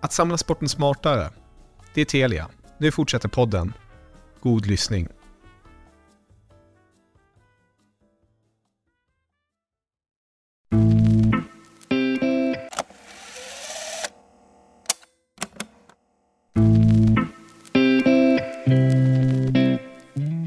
Att samla sporten smartare. Det är Telia. Nu fortsätter podden. God lyssning.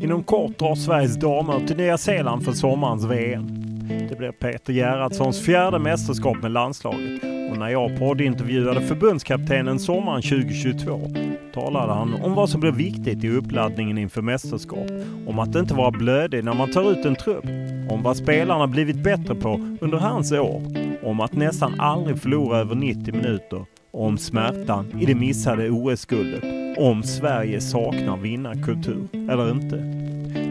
Inom kort drar Sveriges damer till Nya Zeeland för sommarens VM. Det blir Peter Gerhardssons fjärde mästerskap med landslaget och när jag poddintervjuade förbundskaptenen sommaren 2022 talade han om vad som blir viktigt i uppladdningen inför mästerskap. Om att inte vara blödig när man tar ut en trupp. Om vad spelarna blivit bättre på under hans år. Om att nästan aldrig förlora över 90 minuter. Om smärtan i det missade OS-guldet. Om Sverige saknar vinnarkultur eller inte.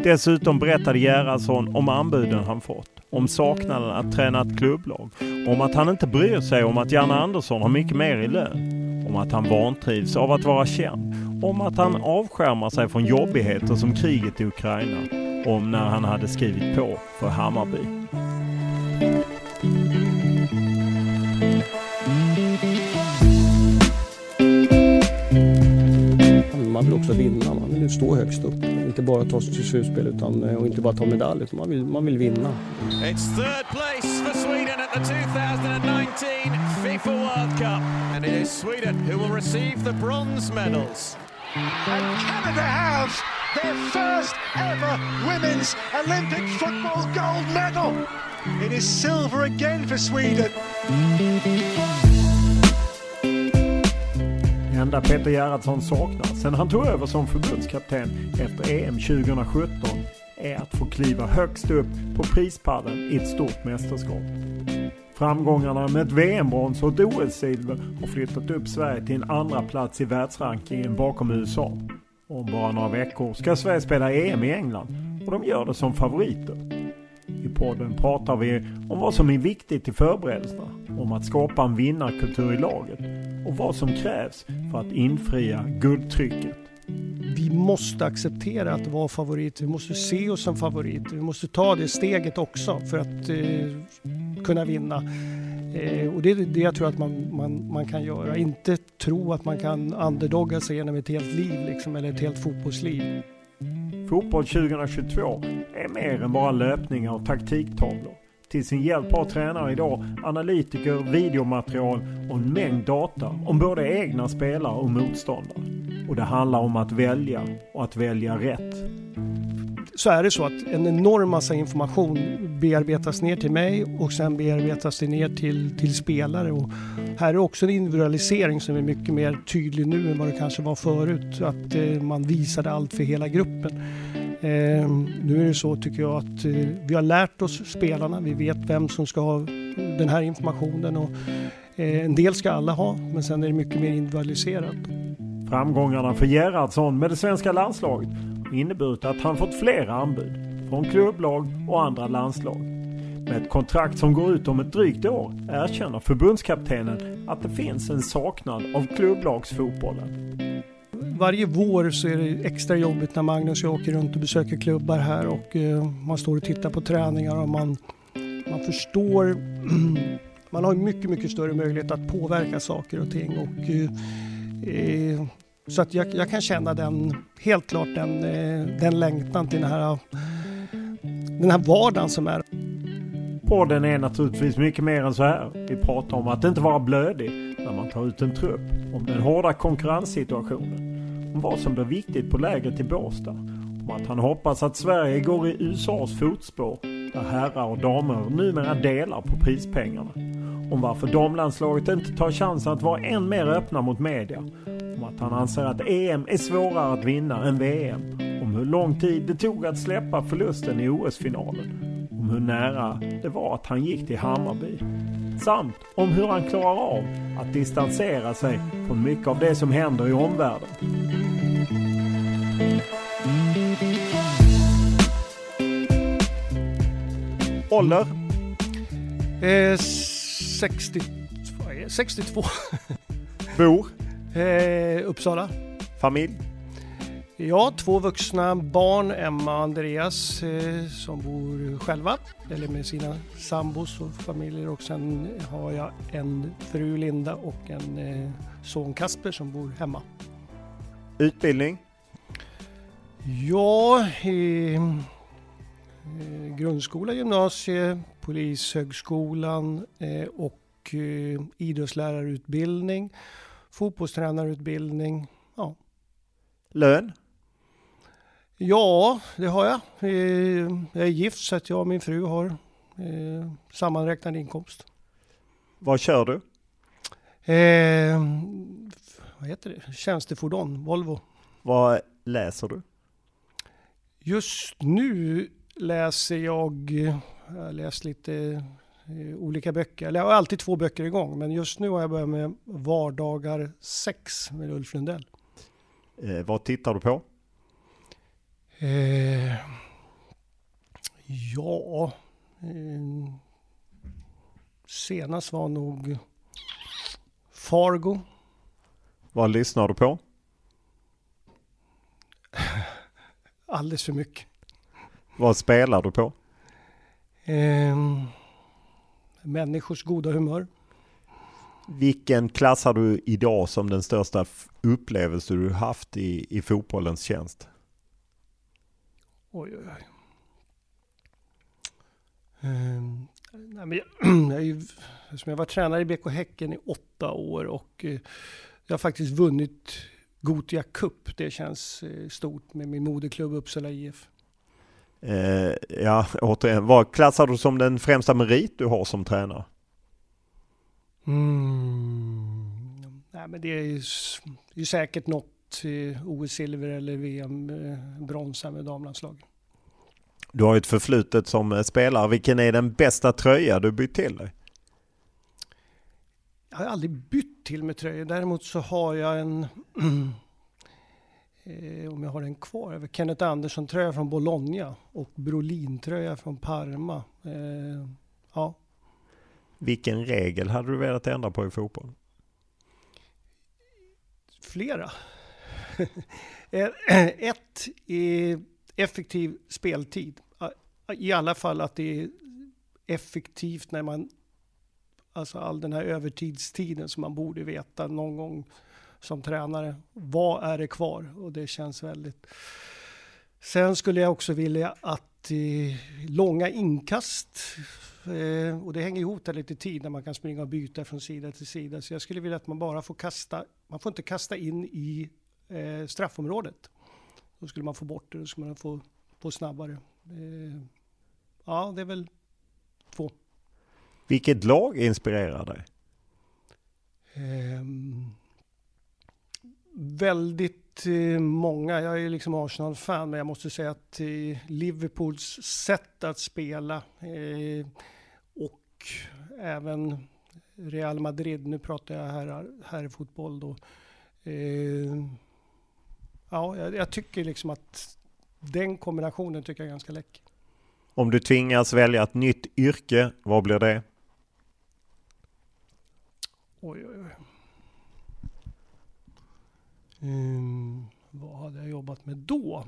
Dessutom berättade Gerhardsson om anbuden han fått, om saknaden att träna ett klubblag, om att han inte bryr sig om att Janne Andersson har mycket mer i lön, om att han vantrivs av att vara känd, om att han avskärmar sig från jobbigheter som kriget i Ukraina, om när han hade skrivit på för Hammarby. Man vill också vinna, man vill stå högst upp. Inte bara ta sig till slutspel utan, och inte bara ta medalj, utan man vill, man vill vinna. It's third place for Sweden at the 2019 FIFA World Cup. And it is Sweden who will receive the bronze medals. And Canada have their first ever women's Olympic football gold medal. It is silver again for Sweden. Det enda Peter Gerhardsson saknar sen han tog över som förbundskapten efter EM 2017 är att få kliva högst upp på prispallen i ett stort mästerskap. Framgångarna med ett VM-brons och ett OS-silver har flyttat upp Sverige till en andra plats i världsrankingen bakom USA. Om bara några veckor ska Sverige spela EM i England och de gör det som favoriter. I podden pratar vi om vad som är viktigt i förberedelserna, om att skapa en vinnarkultur i laget och vad som krävs för att infria guldtrycket. Vi måste acceptera att vara favorit. Vi måste se oss som favorit. Vi måste ta det steget också för att eh, kunna vinna. Eh, och det är det jag tror att man, man, man kan göra. Inte tro att man kan underdogga sig genom ett helt liv liksom, eller ett helt fotbollsliv. Fotboll 2022 är mer än bara löpningar och taktiktavlor. Till sin hjälp har tränare idag analytiker, videomaterial och en mängd data om både egna spelare och motståndare. Och det handlar om att välja och att välja rätt. Så är det så att en enorm massa information bearbetas ner till mig och sen bearbetas det ner till, till spelare. Och här är också en individualisering som är mycket mer tydlig nu än vad det kanske var förut. Att eh, man visade allt för hela gruppen. Eh, nu är det så tycker jag att eh, vi har lärt oss spelarna. Vi vet vem som ska ha den här informationen. Och, eh, en del ska alla ha, men sen är det mycket mer individualiserat. Framgångarna för Gerhardsson med det svenska landslaget har inneburit att han fått flera anbud från klubblag och andra landslag. Med ett kontrakt som går ut om ett drygt år erkänner förbundskaptenen att det finns en saknad av klubblagsfotbollen. Varje vår så är det extra jobbigt när Magnus och jag åker runt och besöker klubbar här och eh, man står och tittar på träningar och man, man förstår man har mycket, mycket större möjlighet att påverka saker och ting. Och, eh, eh, så att jag, jag, kan känna den, helt klart den, eh, den längtan till den här, den här vardagen som är. Podden är naturligtvis mycket mer än så här. Vi pratar om att inte vara blödig när man tar ut en trupp. Om den hårda konkurrenssituationen. Om vad som blir viktigt på lägret i Båstad. Om att han hoppas att Sverige går i USAs fotspår där herrar och damer numera delar på prispengarna om varför damlandslaget inte tar chansen att vara än mer öppna mot media. Om att han anser att EM är svårare att vinna än VM. Om hur lång tid det tog att släppa förlusten i OS-finalen. Om hur nära det var att han gick till Hammarby. Samt om hur han klarar av att distansera sig från mycket av det som händer i omvärlden. Ålder? Eh, 60, 62. Bor? Eh, Uppsala. Familj? Ja, två vuxna barn, Emma och Andreas, eh, som bor själva eller med sina sambos och familjer. Och sen har jag en fru Linda och en eh, son Kasper som bor hemma. Utbildning? Ja, eh, grundskola, gymnasie, Polishögskolan eh, och eh, idrottslärarutbildning, fotbollstränarutbildning. Ja. Lön? Ja, det har jag. Eh, jag är gift så att jag och min fru har sammanräknad inkomst. Vad kör du? Eh, vad heter det? Tjänstefordon, Volvo. Vad läser du? Just nu läser jag jag har läst lite eh, olika böcker. Jag har alltid två böcker igång, men just nu har jag börjat med Vardagar 6 med Ulf Lundell. Eh, vad tittar du på? Eh, ja, eh, senast var nog Fargo. Vad lyssnar du på? Alldeles för mycket. Vad spelar du på? Eh, människors goda humör. Vilken klassar du idag som den största upplevelse du haft i, i fotbollens tjänst? Oj, oj, oj. Eh, nej, men jag, jag, ju, jag var tränare i BK Häcken i åtta år och eh, jag har faktiskt vunnit Gotia Cup. Det känns eh, stort med min moderklubb Uppsala IF. Eh, ja, återigen, vad klassar du som den främsta merit du har som tränare? Mm. Nej, men det är ju, det är säkert något OS-silver eller VM-brons eh, med damlandslaget. Du har ju ett förflutet som eh, spelare. Vilken är den bästa tröja du bytt till dig? Jag har aldrig bytt till mig tröjor. Däremot så har jag en eh, om jag har den kvar, Kenneth Andersson-tröja från Bologna och Brolin-tröja från Parma. Eh, ja. Vilken regel hade du velat ändra på i fotboll? Flera. Eh, ett är effektiv speltid. I alla fall att det är effektivt när man, alltså all den här övertidstiden som man borde veta någon gång som tränare. Vad är det kvar? Och det känns väldigt... Sen skulle jag också vilja att eh, långa inkast, eh, och det hänger ihop där lite tid när man kan springa och byta från sida till sida. Så jag skulle vilja att man bara får kasta, man får inte kasta in i eh, straffområdet. Då skulle man få bort det, då skulle man få, få snabbare. Eh, ja, det är väl två. Vilket lag inspirerar dig? Väldigt eh, många. Jag är liksom Arsenal-fan, men jag måste säga att eh, Liverpools sätt att spela eh, och även Real Madrid, nu pratar jag här, här i fotboll då. Ja, jag, jag, tycker liksom att den kombinationen tycker jag är ganska läcker. Om du tvingas välja ett nytt yrke, vad blir det? Oj, oj, oj. Um, vad hade jag jobbat med då?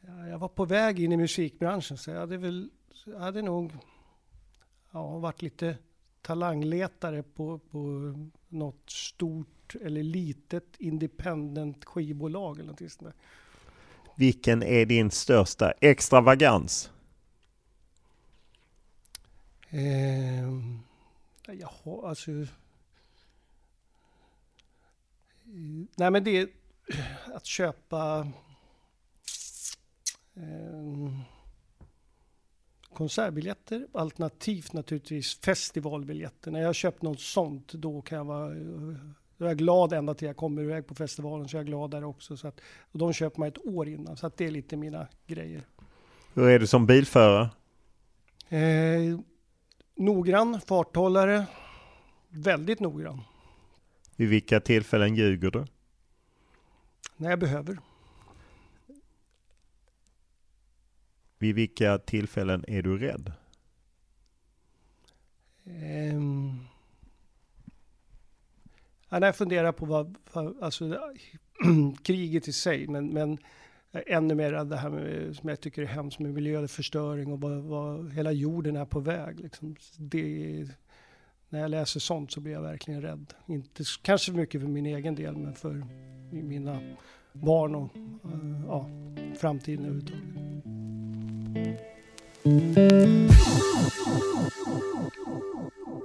Ja, jag var på väg in i musikbranschen så jag hade väl, jag hade nog ja, varit lite talangletare på, på något stort eller litet independent skivbolag eller någonting sånt där. Vilken är din största extravagans? Eh, jaha, alltså... Nej men det är att köpa eh, konsertbiljetter alternativt naturligtvis festivalbiljetter. När jag har köpt något sånt då kan jag vara då är jag glad ända till jag kommer iväg på festivalen så är jag glad där också. Så att, och de köper man ett år innan så att det är lite mina grejer. Hur är du som bilförare? Eh, noggrann, farthållare, väldigt noggrann. Vid vilka tillfällen ljuger du? När jag behöver. Vid vilka tillfällen är du rädd? Um, ja, när jag funderar på vad, alltså, kriget i sig, men, men eh, ännu mer det här med, som jag tycker är hemskt med miljöförstöring och vad, vad hela jorden är på väg. Liksom. Det, när jag läser sånt så blir jag verkligen rädd. Inte kanske mycket för min egen del, men för mina barn och eh, ja, framtiden överhuvudtaget.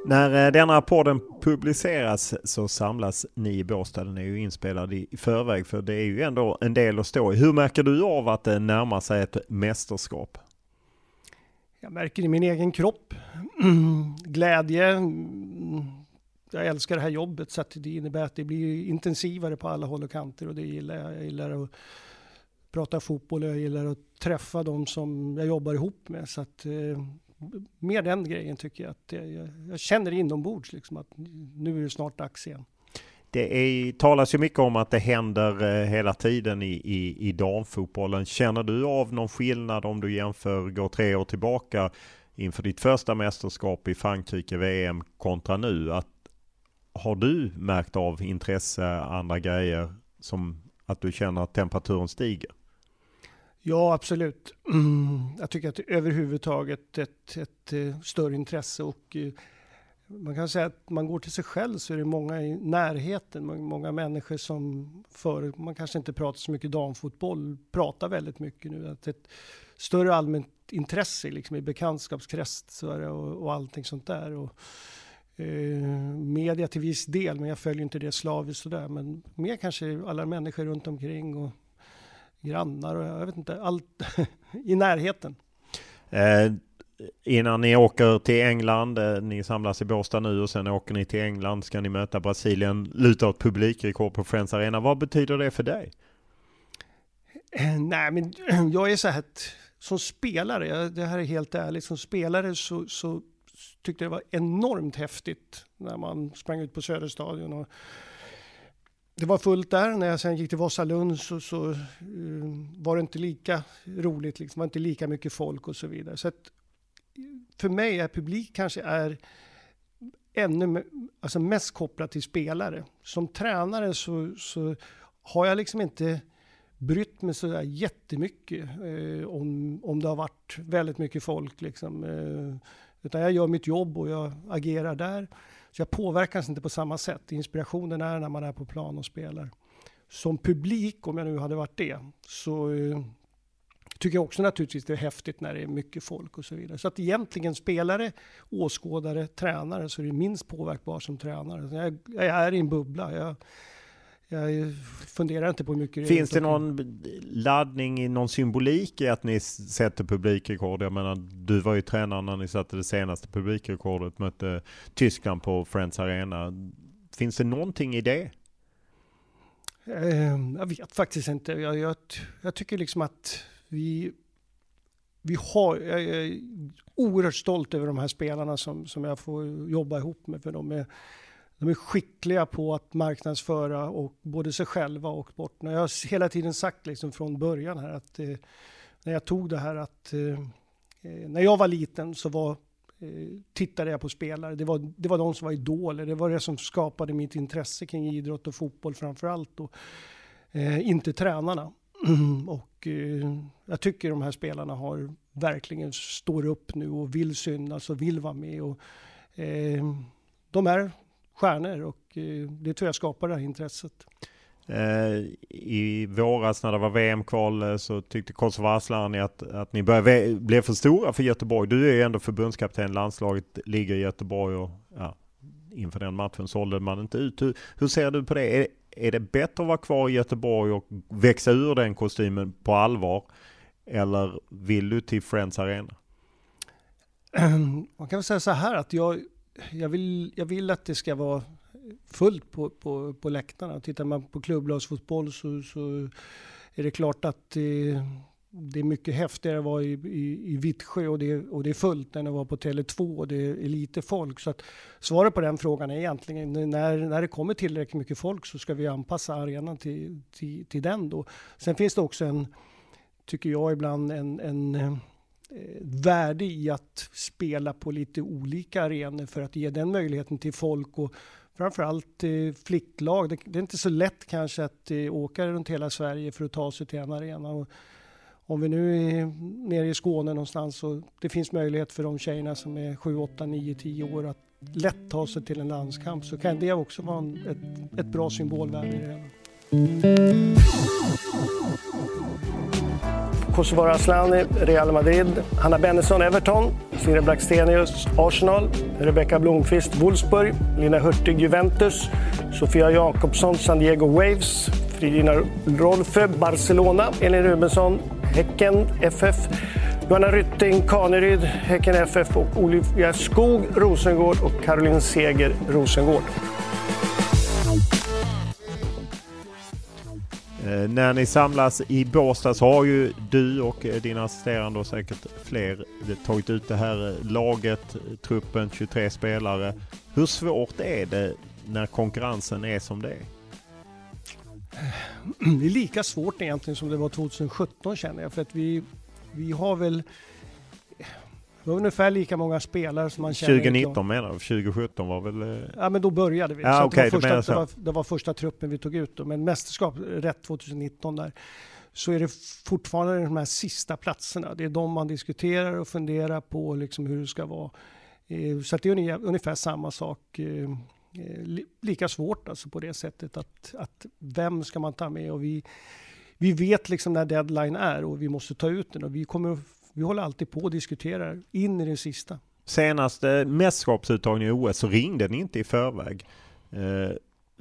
När eh, denna podden publiceras så samlas ni i Båstad. Den är ju inspelad i förväg för det är ju ändå en del att stå i. Hur märker du av att det närmar sig ett mästerskap? Jag märker i min egen kropp glädje. Jag älskar det här jobbet så att det innebär att det blir intensivare på alla håll och kanter och det gillar jag. Jag gillar att prata fotboll och jag gillar att träffa de som jag jobbar ihop med. Så att, eh, mer den grejen tycker jag. att jag, jag känner inombords liksom att nu är det snart dags igen. Det är, talas ju mycket om att det händer eh, hela tiden i, i, i damfotbollen. Känner du av någon skillnad om du jämför, går tre år tillbaka inför ditt första mästerskap i Frankrike VM kontra nu? Att, har du märkt av intresse, andra grejer som att du känner att temperaturen stiger? Ja, absolut. Mm, jag tycker att det är överhuvudtaget ett, ett, ett större intresse och eh, man kan säga att man går till sig själv så är det många i närheten, många människor som förut, man kanske inte pratar så mycket damfotboll, pratar väldigt mycket nu. Att ett större allmänt intresse liksom i bekantskapskretsar och, och allting sånt där. Och, eh, media till viss del, men jag följer inte det slaviskt sådär. Men mer kanske alla människor runt omkring och grannar och jag vet inte, allt i närheten. Eh, innan ni åker till England, eh, ni samlas i Båstad nu och sen åker ni till England, ska ni möta Brasilien, luta åt publikrekord på Friends Arena. Vad betyder det för dig? Eh, nej, men jag är så här som spelare, jag, det här är helt ärligt, som spelare så, så tyckte det var enormt häftigt när man sprang ut på Söderstadion och det var fullt där. När jag sen gick till Vasalund så, så uh, var det inte lika roligt, liksom. det var inte lika mycket folk och så vidare. Så att, eh, för mig är publik kanske är ännu alltså mest kopplat till spelare. Som tränare så, så har jag liksom inte brytt mig så där jättemycket eh, om, om det har varit väldigt mycket folk. Liksom. Eh, utan jag gör mitt jobb och jag agerar där. Så jag påverkas inte på samma sätt. Inspirationen är när man är på plan och spelar. Som publik, om jag nu hade varit det, så eh, tycker jag också naturligtvis det är häftigt när det är mycket folk och så vidare. Så att egentligen spelare, åskådare, tränare så är det minst påverkbar som tränare. Jag, jag är i en bubbla. Jag, jag funderar inte på hur mycket Finns det någon laddning i någon symbolik i att ni sätter publikrekord? Jag menar, du var ju tränare när ni satte det senaste publikrekordet, mötte Tyskland på Friends Arena. Finns det någonting i det? Ehm, jag vet faktiskt inte. Jag, jag, jag tycker liksom att vi, vi har, jag är oerhört stolt över de här spelarna som, som jag får jobba ihop med. För de är, de är skickliga på att marknadsföra och både sig själva och sporten. Jag har hela tiden sagt liksom från början här att eh, när jag tog det här att eh, eh när jag var liten så var eh, tittade jag på spelare. Det var, det var de som var idoler. Det var det som skapade mitt intresse kring idrott och fotboll framför allt. Och, eh, inte tränarna. och eh, jag tycker de här spelarna har verkligen står upp nu och vill synas och vill vara med. Och, eh, de är stjärnor och eh, det tror jag skapar det här intresset. Eh, I våras när det var VM-kval eh, så tyckte Kosovo Asllani att, att ni började bli för stora för Göteborg. Du är ju ändå förbundskapten, landslaget ligger i Göteborg och ja, inför den matchen sålde man inte ut. Hur, hur ser du på det? Är, är det bättre att vara kvar i Göteborg och växa ur den kostymen på allvar? Eller vill du till Friends Arena? Man kan väl säga så här att jag, jag, vill, jag vill att det ska vara fullt på, på, på läktarna. Tittar man på klubblagsfotboll så, så är det klart att det är mycket häftigare att vara i, i, i Vittsjö och det, och det är fullt än att vara på Tele2 och det är lite folk. Så att svaret på den frågan är egentligen när, när det kommer tillräckligt mycket folk så ska vi anpassa arenan till, till, till den då. Sen finns det också en, tycker jag ibland, en, en Eh, värde i att spela på lite olika arenor för att ge den möjligheten till folk och framförallt eh, flicklag. Det, det, är inte så lätt kanske att eh, åka runt hela Sverige för att ta sig till en arena. Och om vi nu är nere i Skåne någonstans så det finns möjlighet för de tjejerna som är 7, 8, 9, 10 år att lätt ta sig till en landskamp så kan det också vara en, ett, ett bra symbolvärde i det hela. Kosovare Asllani, Real Madrid. Hanna Bennison, Everton. Siri Blackstenius, Arsenal. Rebecca Blomqvist, Wolfsburg. Lina Hurtig, Juventus. Sofia Jakobsson, San Diego Waves. Fridina Rolfö, Barcelona. Elin Rubensson, Häcken FF. Johanna Rytting, Kaneryd, Häcken FF och Olivia Skog, Rosengård och Caroline Seger, Rosengård. Eh, när ni samlas i Båstad så har ju du och eh, din dina assisterande och säkert fler eh, tagit ut det här laget, truppen, 23 spelare. Hur svårt är det när konkurrensen är som det är? Det är lika svårt egentligen som det var 2017 känner jag. För att vi, vi har väl det var ungefär lika många spelare som man känner 2019 menar du? 2017 var väl... Eh, ja men då började vi. Ja, så okay, det, var första, det, var, det, var första, truppen vi tog ut då. Men mästerskap, rätt 2019 där. Så är det fortfarande de här sista platserna. Det är de man diskuterar och funderar på liksom hur det ska vara. Eh, så det är ungefär samma sak. Eh, lika svårt alltså på det sättet att, att vem ska man ta med och vi vi vet liksom när deadline är och vi måste ta ut den och vi kommer vi håller alltid på och diskuterar in i det sista. Senaste mästerskapsuttagningen i OS så ringde ni inte i förväg. Eh,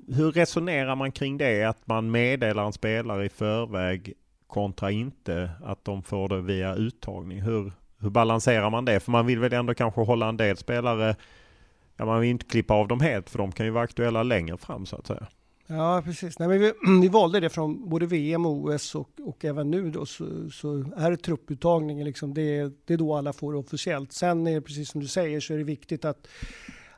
hur resonerar man kring det? Att man meddelar en spelare i förväg kontra inte att de får det via uttagning. Hur, hur balanserar man det? För man vill väl ändå kanske hålla en del spelare, ja man vill inte klippa av dem helt för de kan ju vara aktuella längre fram så att säga. Ja, precis. Nej, men vi, vi valde det från både VM och OS och, och även nu då så, så är trupputtagningen liksom det, det är då alla får officiellt. Sen är det precis som du säger så är det viktigt att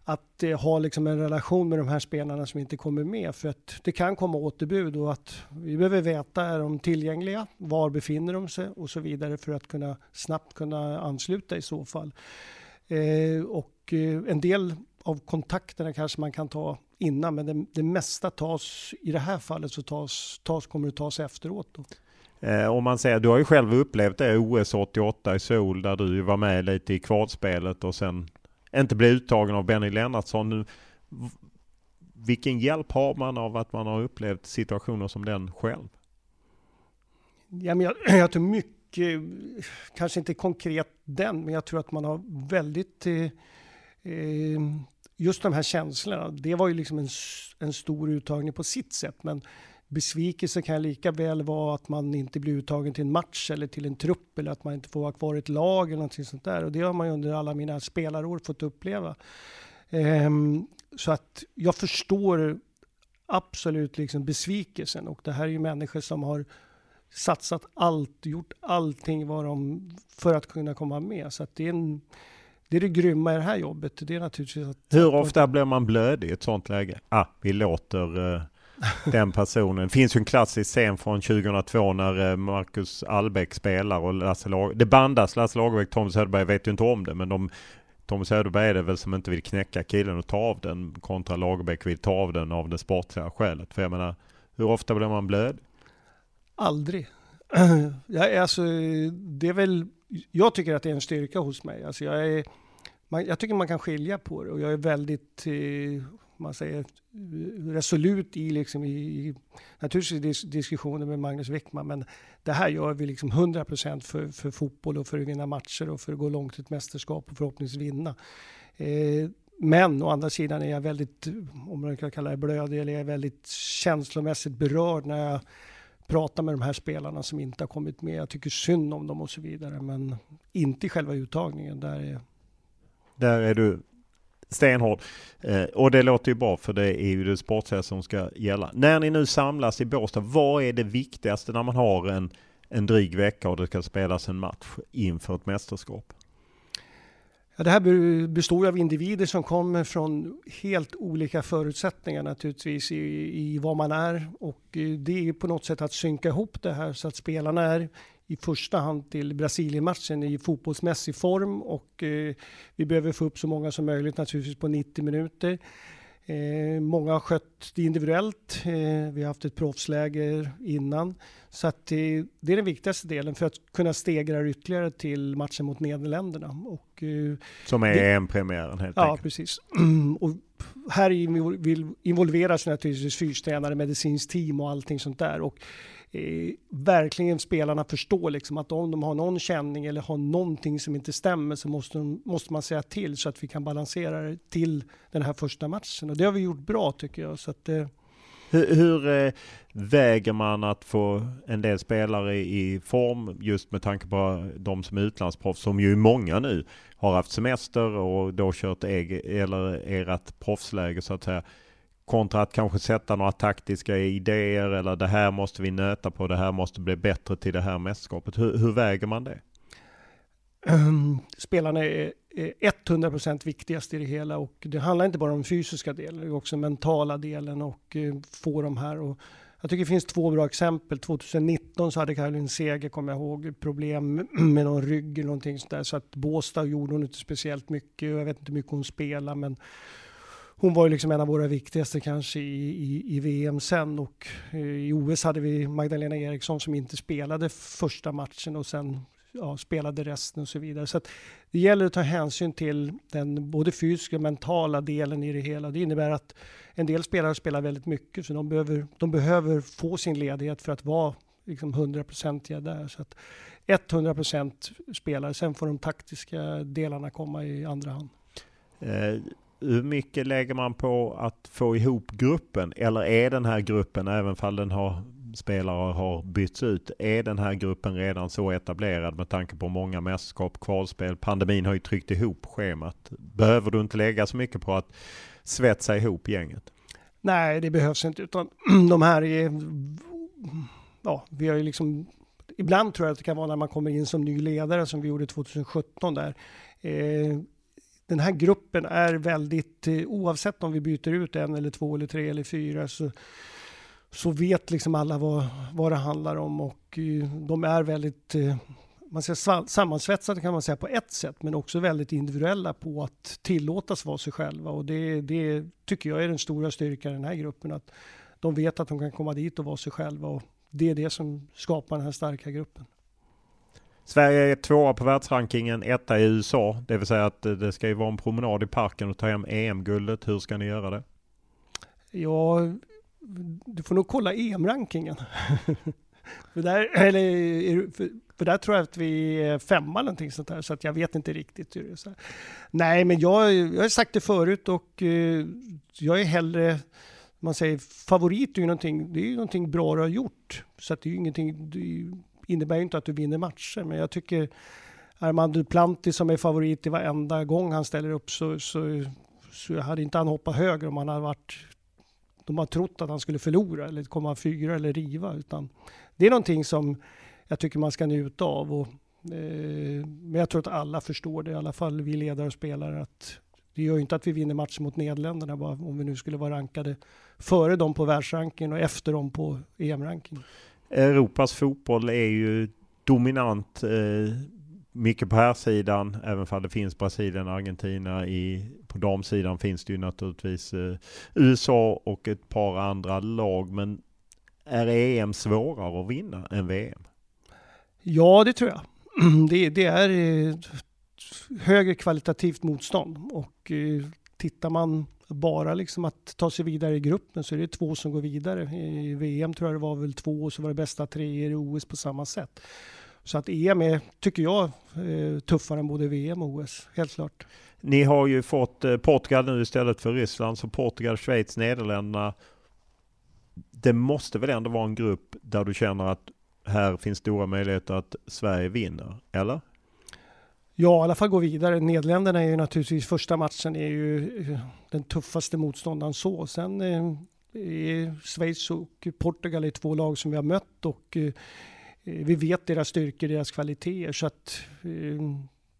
att eh, ha liksom en relation med de här spelarna som inte kommer med för att det kan komma återbud och att vi behöver veta är de tillgängliga, var befinner de sig och så vidare för att kunna snabbt kunna ansluta i så fall. Eh, och eh, en del av kontakterna kanske man kan ta innan, men det, det mesta tas, i det här fallet så tas, tas, kommer det tas efteråt. Då. Eh, om man säger, du har ju själv upplevt det OS 88 i Seoul där du var med lite i kvalspelet och sen inte blev uttagen av Benny Lennartsson. Vilken hjälp har man av att man har upplevt situationer som den själv? Ja, men jag, jag tror mycket, kanske inte konkret den, men jag tror att man har väldigt eh, eh, just de här känslorna, det var ju liksom en, en stor uttagning på sitt sätt. Men besvikelse kan lika väl vara att man inte blir uttagen till en match eller till en trupp eller att man inte får vara kvar i ett lag eller någonting sånt där. Och det har man ju under alla mina spelarår fått uppleva. Um, så att jag förstår absolut liksom besvikelsen och det här är ju människor som har satsat allt, gjort allting vad de, för att kunna komma med. Så att det är en det är det grymma i det här jobbet. Det är naturligtvis att... Hur ofta blir man blödig i ett sånt läge? Ah, vi låter uh, den personen. Det finns ju en klassisk scen från 2002 när eh, Marcus Albeck spelar och Lasse Lag det bandas Lasse Lagerbäck, Tom Söderberg vet ju inte om det men de Tom Söderberg är det väl som inte vill knäcka killen och ta av den kontra Lagerbäck vill ta av den av det sportsliga skälet. För jag menar, hur ofta blir man blöd? Aldrig. Jag, alltså, det är väl, jag tycker att det är en styrka hos mig. Alltså jag, är, man, jag tycker man kan skilja på det och jag är väldigt eh, man säger, resolut i, liksom, i naturligtvis diskussioner med Magnus Wickman, men det här gör vi liksom 100 procent för, för fotboll och för att vinna matcher och för att gå långt i ett mästerskap och förhoppningsvis vinna. Eh, men å andra sidan är jag väldigt, om man kan kalla det blödig, eller jag är väldigt känslomässigt berörd när jag pratar med de här spelarna som inte har kommit med. Jag tycker synd om dem och så vidare, men inte i själva uttagningen. Där är, där är du stenhård. Eh, och det låter ju bra för det är ju det sportsliga som ska gälla. När ni nu samlas i Båstad, vad är det viktigaste när man har en, en dryg vecka och det ska spelas en match inför ett mästerskap? Ja, det här består av individer som kommer från helt olika förutsättningar naturligtvis i, i vad man är och eh, det är på något sätt att synka ihop det här så att spelarna är i första hand till Brasilienmatchen i fotbollsmässig form och eh, vi behöver få upp så många som möjligt naturligtvis på 90 minuter. Eh, många har skött det individuellt. Eh, vi har haft ett proffsläger innan. Så att, eh, det är den viktigaste delen för att kunna stegra ytterligare till matchen mot Nederländerna. Och, eh, Som är EM-premiären helt ja, enkelt? Ja, precis. och här involveras naturligtvis fystränare, medicinskt team och allting sånt där. Och eh, verkligen spelarna förstår liksom att om de har någon känning eller har någonting som inte stämmer så måste, de, måste man säga till så att vi kan balansera det till den här första matchen. Och det har vi gjort bra tycker jag. Så att, eh, hur, hur eh, väger man att få en del spelare i form just med tanke på de som är utlandsproffs som ju många nu har haft semester och då kört eget eller ert proffsläge så att säga. Kontra att kanske sätta några taktiska idéer eller det här måste vi nöta på, det här måste bli bättre till det här mästerskapet. Hur, hur väger man det? Spelarna är Eh, 100% viktigast i det hela och det handlar inte bara om fysiska delen, det är också mentala delen och eh, få de här. Och jag tycker det finns två bra exempel. 2019 så hade Caroline Seger, kommer jag ihåg, problem med någon rygg eller någonting sånt där. Så att Båstad gjorde hon inte speciellt mycket. Jag vet inte hur mycket hon spelar men hon var ju liksom en av våra viktigaste kanske i, i, i VM sen och eh, i OS hade vi Magdalena Eriksson som inte spelade första matchen och sen ja, spelade resten och så vidare. Så det gäller att ta hänsyn till den både fysiska och mentala delen i det hela. Det innebär att en del spelare spelar väldigt mycket så de behöver, de behöver få sin ledighet för att vara liksom 100-procentiga där. Så att 100% spelare, sen får de taktiska delarna komma i andra hand. Eh, hur mycket lägger man på att få ihop gruppen? Eller är den här gruppen, även fall den har spelare har bytts ut. Är den här gruppen redan så etablerad med tanke på många mästerskap, kvalspel? Pandemin har ju tryckt ihop schemat. Behöver du inte lägga så mycket på att svetsa ihop gänget? Nej, det behövs inte. Utan de här är... Ja, vi har ju liksom... Ibland tror jag att det kan vara när man kommer in som ny ledare som vi gjorde 2017 där. Eh, den här gruppen är väldigt, eh, oavsett om vi byter ut en eller två eller tre eller fyra, så, så vet liksom alla vad, vad det handlar om och eh, de är väldigt eh, man säger sammansvetsade kan man säga på ett sätt, men också väldigt individuella på att tillåtas vara sig själva. Och det, det tycker jag är den stora styrkan i den här gruppen, att de vet att de kan komma dit och vara sig själva. Och det är det som skapar den här starka gruppen. Sverige är tvåa på världsrankingen, etta i USA. Det vill säga att det ska ju vara en promenad i parken och ta hem EM-guldet. Hur ska ni göra det? Ja, du får nog kolla EM-rankingen. för, där, eller, för, för, där tror jag att vi är femma eller någonting sånt där, så att jag vet inte riktigt hur det är. Så. Nej, men jag, jag har sagt det förut och eh, jag är hellre man säger favorit är ju någonting, det är ju någonting bra du har gjort. Så att det är ju ingenting, det innebär ju inte att du vinner matcher, men jag tycker Armand Duplanti som är favorit i varenda gång han ställer upp så, så, så hade inte han hoppat högre om han hade varit de har trott att han skulle förlora eller komma fyra eller riva. Utan det är någonting som jag tycker man ska njuta av. Och, eh, men jag tror att alla förstår det, i alla fall vi ledare och spelare, att det gör ju inte att vi vinner matchen mot Nederländerna bara om vi nu skulle vara rankade före dem på världsrankingen och efter dem på EM-rankingen. Europas fotboll är ju dominant eh, mycket på här sidan även om det finns Brasilien och Argentina. I, på damsidan finns det ju naturligtvis eh, USA och ett par andra lag. Men är EM svårare att vinna än VM? Ja, det tror jag. Det, det är eh, högre kvalitativt motstånd och eh, tittar man bara liksom att ta sig vidare i gruppen så är det två som går vidare. I VM tror jag det var väl två och så var det bästa tre i OS på samma sätt. Så att EM är, tycker jag, tuffare än både VM och OS, helt klart. Ni har ju fått eh, Portugal nu istället för Ryssland, så Portugal, Schweiz, Nederländerna. Det måste väl ändå vara en grupp där du känner att här finns stora möjligheter att Sverige vinner, eller? Ja, i alla fall gå vidare. Nederländerna är ju naturligtvis, första matchen är ju eh, den tuffaste motståndaren så. Sen eh, är Schweiz och Portugal är två lag som vi har mött och vi vet deras styrkor, deras kvaliteter så att det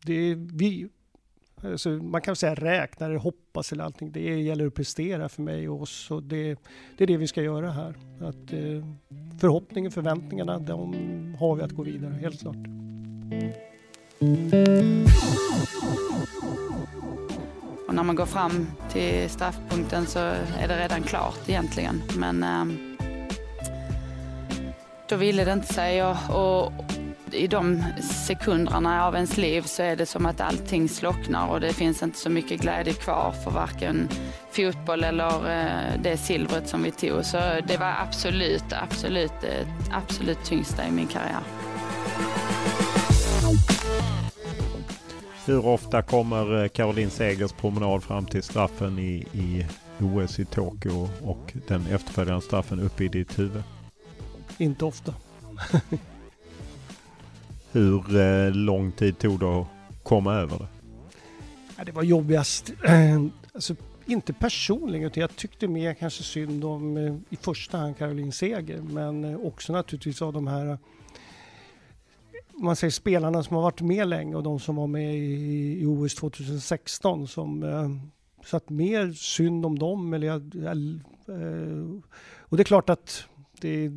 det vi alltså man kan säga räknar, hoppas eller allting. Det gäller att prestera för mig och oss och det, det är det vi ska göra här. Att, eh, förhoppningen, förväntningarna, de har vi att gå vidare, helt klart. Och när man går fram till straffpunkten så är det redan klart egentligen. Men eh, då ville det inte sig och, och i de sekunderna av ens liv så är det som att allting slocknar och det finns inte så mycket glädje kvar för varken fotboll eller eh, det silvret som vi tog. Så det var absolut, absolut, absolut tyngsta i min karriär. Hur ofta kommer eh, Caroline Segers promenad fram till straffen i, i OS i Tokyo och den efterföljande straffen upp i ditt huvud? Inte ofta. Hur eh, lång tid tog det att komma över det? Ja, det var jobbigast. alltså, inte personligen, utan jag tyckte mer kanske synd om eh, i första hand Caroline Seger, men eh, också naturligtvis av de här eh, man säger spelarna som har varit med länge och de som var med i, i OS 2016 som eh, så att mer synd om dem. Eller jag, eh, och det är klart att det,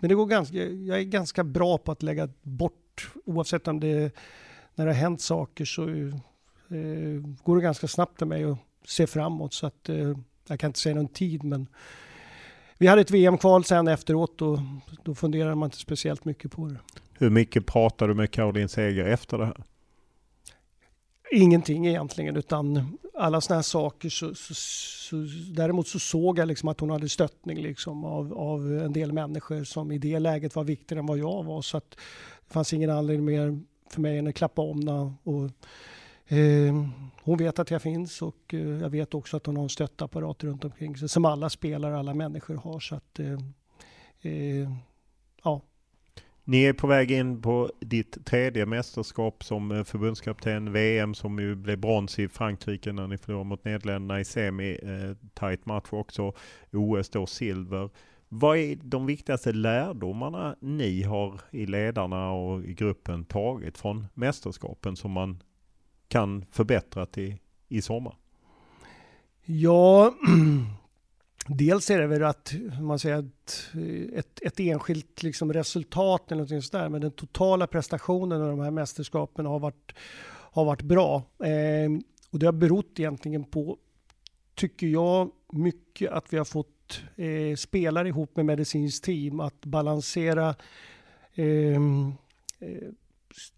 men det går ganska, jag är ganska bra på att lägga bort, oavsett om det när det har hänt saker så eh, går det ganska snabbt för mig att se framåt. Så att eh, jag kan inte säga någon tid, men vi hade ett VM-kval sen efteråt och då funderar man inte speciellt mycket på det. Hur mycket pratade du med Caroline Seger efter det här? Ingenting egentligen, utan alla sådana här saker. Så, så, så, däremot så såg jag liksom att hon hade stöttning liksom av, av en del människor som i det läget var viktigare än vad jag var. Så att det fanns ingen anledning mer för mig än att klappa om henne. Och, eh, hon vet att jag finns och eh, jag vet också att hon har en stöttapparat runt omkring sig som alla spelare, alla människor har. Så att, eh, eh ja, ni är på väg in på ditt tredje mästerskap som eh, förbundskapten. VM som ju blev brons i Frankrike när ni förlorade mot Nederländerna i semi. Eh, tight match också. OS då silver. Vad är de viktigaste lärdomarna ni har i ledarna och i gruppen tagit från mästerskapen som man kan förbättra till i sommar? Ja, Dels är det väl att man säger att eh, ett, ett enskilt liksom resultat eller någonting sådär, men den totala prestationen av de här mästerskapen har varit, har varit bra. Eh, och det har berott egentligen på, tycker jag, mycket att vi har fått eh, spelare ihop med medicinskt team att balansera ehm, eh,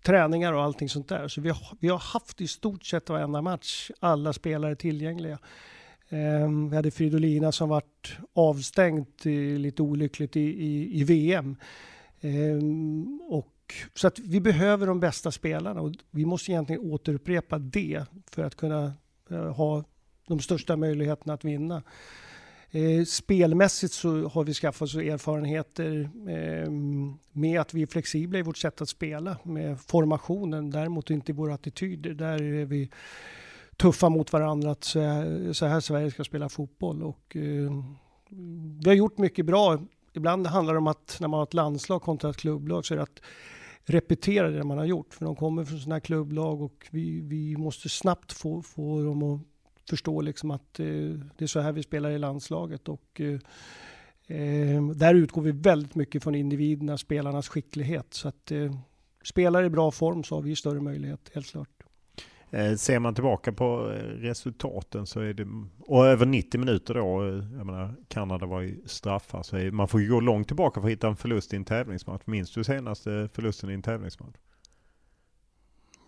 träningar och allting sånt där. Så vi har, vi har haft i stort sett varenda match alla spelare tillgängliga. Um, vi hade Fridolina som vart avstängt eh, lite olyckligt i, i, i VM. Um, ehm, och, så att vi behöver de bästa spelarna och vi måste egentligen återupprepa det för att kunna uh, ha de största möjligheterna att vinna. Eh, spelmässigt så har vi skaffat oss erfarenheter eh, med att vi är flexibla i vårt sätt att spela med formationen, däremot inte i våra attityder. Där är vi tuffa mot varandra att så här Sverige ska spela fotboll. Och, eh, vi har gjort mycket bra. Ibland handlar det om att när man har ett landslag kontra ett klubblag så är det att repetera det man har gjort. För de kommer från sådana här klubblag och vi, vi måste snabbt få, få dem att förstå liksom att eh, det är så här vi spelar i landslaget. Och, eh, eh där utgår vi väldigt mycket från individerna, spelarnas skicklighet. Så att eh, spelar i bra form så har vi större möjlighet, helt klart. Eh, ser man tillbaka på eh, resultaten så är det, och över 90 minuter då, jag menar Kanada var ju straffar, så är, man får ju gå långt tillbaka för att hitta en förlust i en tävlingsmatch. Minns du senaste förlusten i en tävlingsmatch?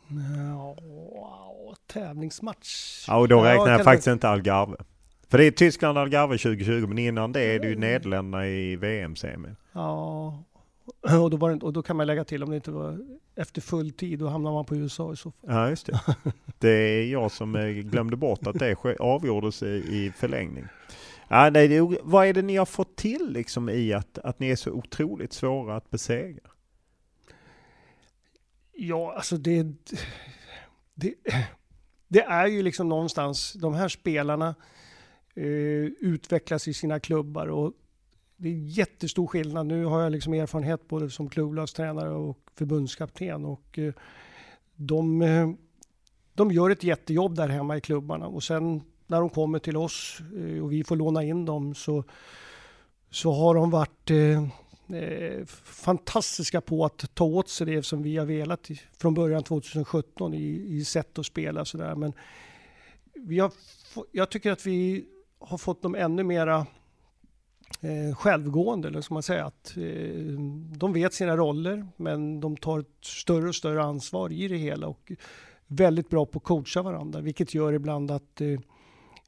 Ja, wow, tävlingsmatch. Ja, och då räknar ja, jag faktiskt inte Algarve. För det är Tyskland-Algarve 2020, men innan det är det ju Nederländerna i VM-semin. Ja, och då, var det, och då kan man lägga till om det inte var efter full tid, då hamnar man på USA i så fall. Ja, just det. Det är jag som eh, glömde bort att det avgjordes i förlängning. Ja, nej, det, vad är det ni har fått till liksom i att, att ni är så otroligt svåra att besegra? Ja, alltså det, det, det är ju liksom någonstans, de här spelarna eh, utvecklas i sina klubbar och det är jättestor skillnad. Nu har jag liksom erfarenhet både som klubblagstränare och förbundskapten och eh, de, eh, de gör ett jättejobb där hemma i klubbarna och sen när de kommer till oss eh, och vi får låna in dem så, så har de varit eh, eh, fantastiska på att ta åt sig det som vi har velat i, från början 2017 i, i sätt att spela sådär. Men vi har, jag tycker att vi har fått dem ännu mera eh, självgående, eller ska man säga. Att, eh, de vet sina roller, men de tar ett större och större ansvar i det hela och väldigt bra på att coacha varandra, vilket gör ibland att eh,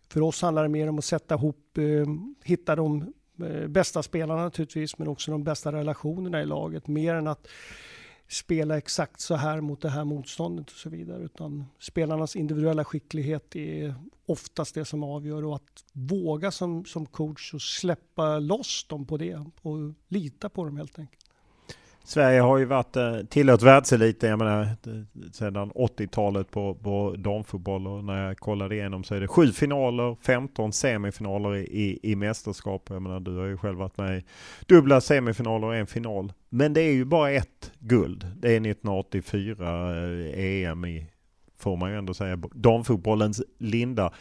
för oss handlar det mer om att sätta ihop, eh, hitta de Eh, bästa spelarna naturligtvis, men också de bästa relationerna i laget, mer än att spela exakt så här mot det här motståndet och så vidare. Utan spelarnas individuella skicklighet är oftast det som avgör och att våga som, som coach och släppa loss dem på det och lita på dem helt enkelt. Sverige har ju varit eh, tillhört världseliten, jag menar eh, sedan 80-talet på, på damfotboll och när jag kollade igenom så är det sju finaler, 15 semifinaler i, i, i mästerskap. Jag menar du har ju själv varit med i dubbla semifinaler och en final. Men det är ju bara ett guld. Det är 1984 eh, EM i, får man ju ändå säga, damfotbollens linda.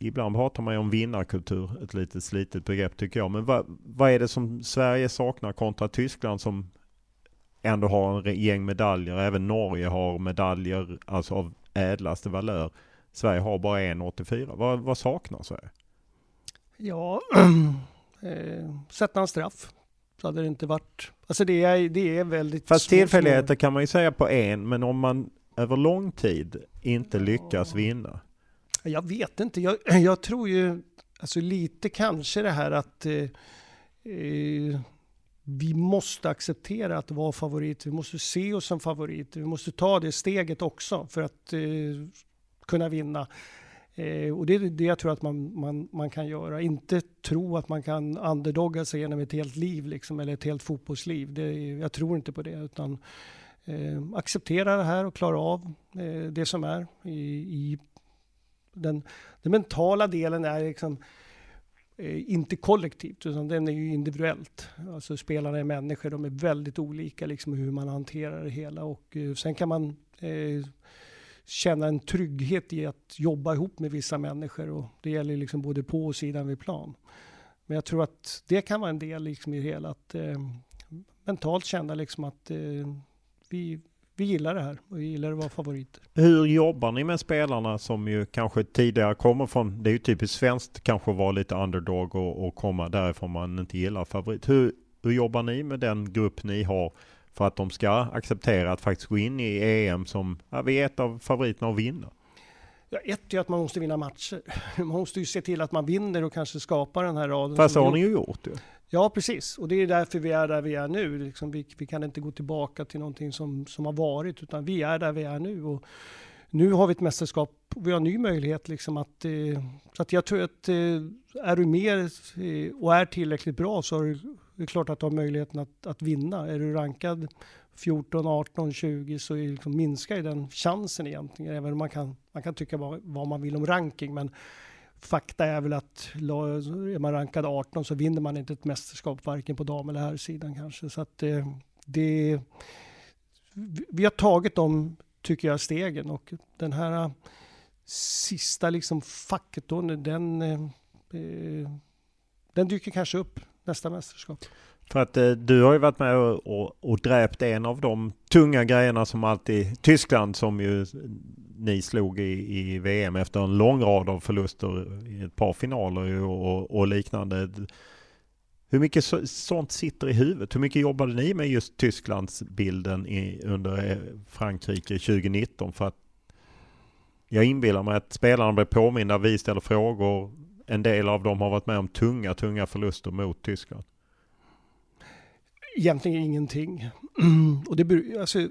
Ibland pratar man ju om vinnarkultur, ett lite slitet begrepp tycker jag. Men vad, vad är det som Sverige saknar kontra Tyskland som ändå har en gäng medaljer. Även Norge har medaljer alltså av ädlaste valör. Sverige har bara en 84. Vad, vad saknar Sverige? Ja, eh, sätta en straff. Så hade det inte varit. Alltså det är, det är väldigt Fast tillfälligheter kan man ju säga på en, men om man över lång tid inte lyckas vinna. Jag vet inte. Jag, jag tror ju, alltså lite kanske det här att eh, eh, vi måste acceptera att vara favorit. Vi måste se oss som favorit. Vi måste ta det steget också för att eh, kunna vinna. Eh, och det är det jag tror att man, man, man kan göra. Inte tro att man kan underdogga sig genom ett helt liv liksom, eller ett helt fotbollsliv. Det, jag tror inte på det. utan eh, Acceptera det här och klara av eh, det som är i, i den, den mentala delen är liksom eh, inte kollektivt, utan den är ju individuellt. Alltså spelarna är människor, de är väldigt olika liksom hur man hanterar det hela och eh, sen kan man eh, känna en trygghet i att jobba ihop med vissa människor och det gäller liksom både på och sidan vid plan. Men jag tror att det kan vara en del liksom i det hela, att eh, mentalt känna liksom att eh, vi, vi gillar det här och vi gillar att vara favoriter. Hur jobbar ni med spelarna som ju kanske tidigare kommer från, det är ju typiskt svenskt kanske att vara lite underdog och, och komma därifrån man inte gillar favorit. Hur, hur jobbar ni med den grupp ni har för att de ska acceptera att faktiskt gå in i EM som, ja, vi är ett av favoriterna att vinna? Ja, ett är att man måste vinna matcher. Man måste ju se till att man vinner och kanske skapar den här raden. Fast det har ni ju gjort ju. Ja, Ja, precis. Och det är därför vi är där vi är nu. Liksom vi, vi, kan inte gå tillbaka till någonting som, som har varit, utan vi är där vi är nu. Och nu har vi ett mästerskap och vi har en ny möjlighet. Liksom att, eh, så att jag tror att eh, är du med eh, och är tillräckligt bra så är det klart att du har möjligheten att, att vinna. Är du rankad 14, 18, 20 så liksom, minskar ju den chansen egentligen. Även om man kan, man kan tycka vad, vad man vill om ranking. Men fakta är väl att är man rankad 18 så vinner man inte ett mästerskap varken på dam eller herrsidan kanske. Så att eh, det, det, vi har tagit de, tycker jag, stegen och den här eh, sista liksom facket då, den, eh, eh, den dyker kanske upp nästa mästerskap. För att eh, du har ju varit med och, och, och dräpt en av de tunga grejerna som alltid Tyskland som ju ni slog i, i VM efter en lång rad av förluster i ett par finaler och, och liknande. Hur mycket så, sånt sitter i huvudet? Hur mycket jobbade ni med just Tysklandsbilden i, under eh, Frankrike 2019? För att jag inbillar mig att spelarna blir påminna, vi ställer frågor. En del av dem har varit med om tunga, tunga förluster mot Tyskland. Egentligen ingenting. Och det, alltså,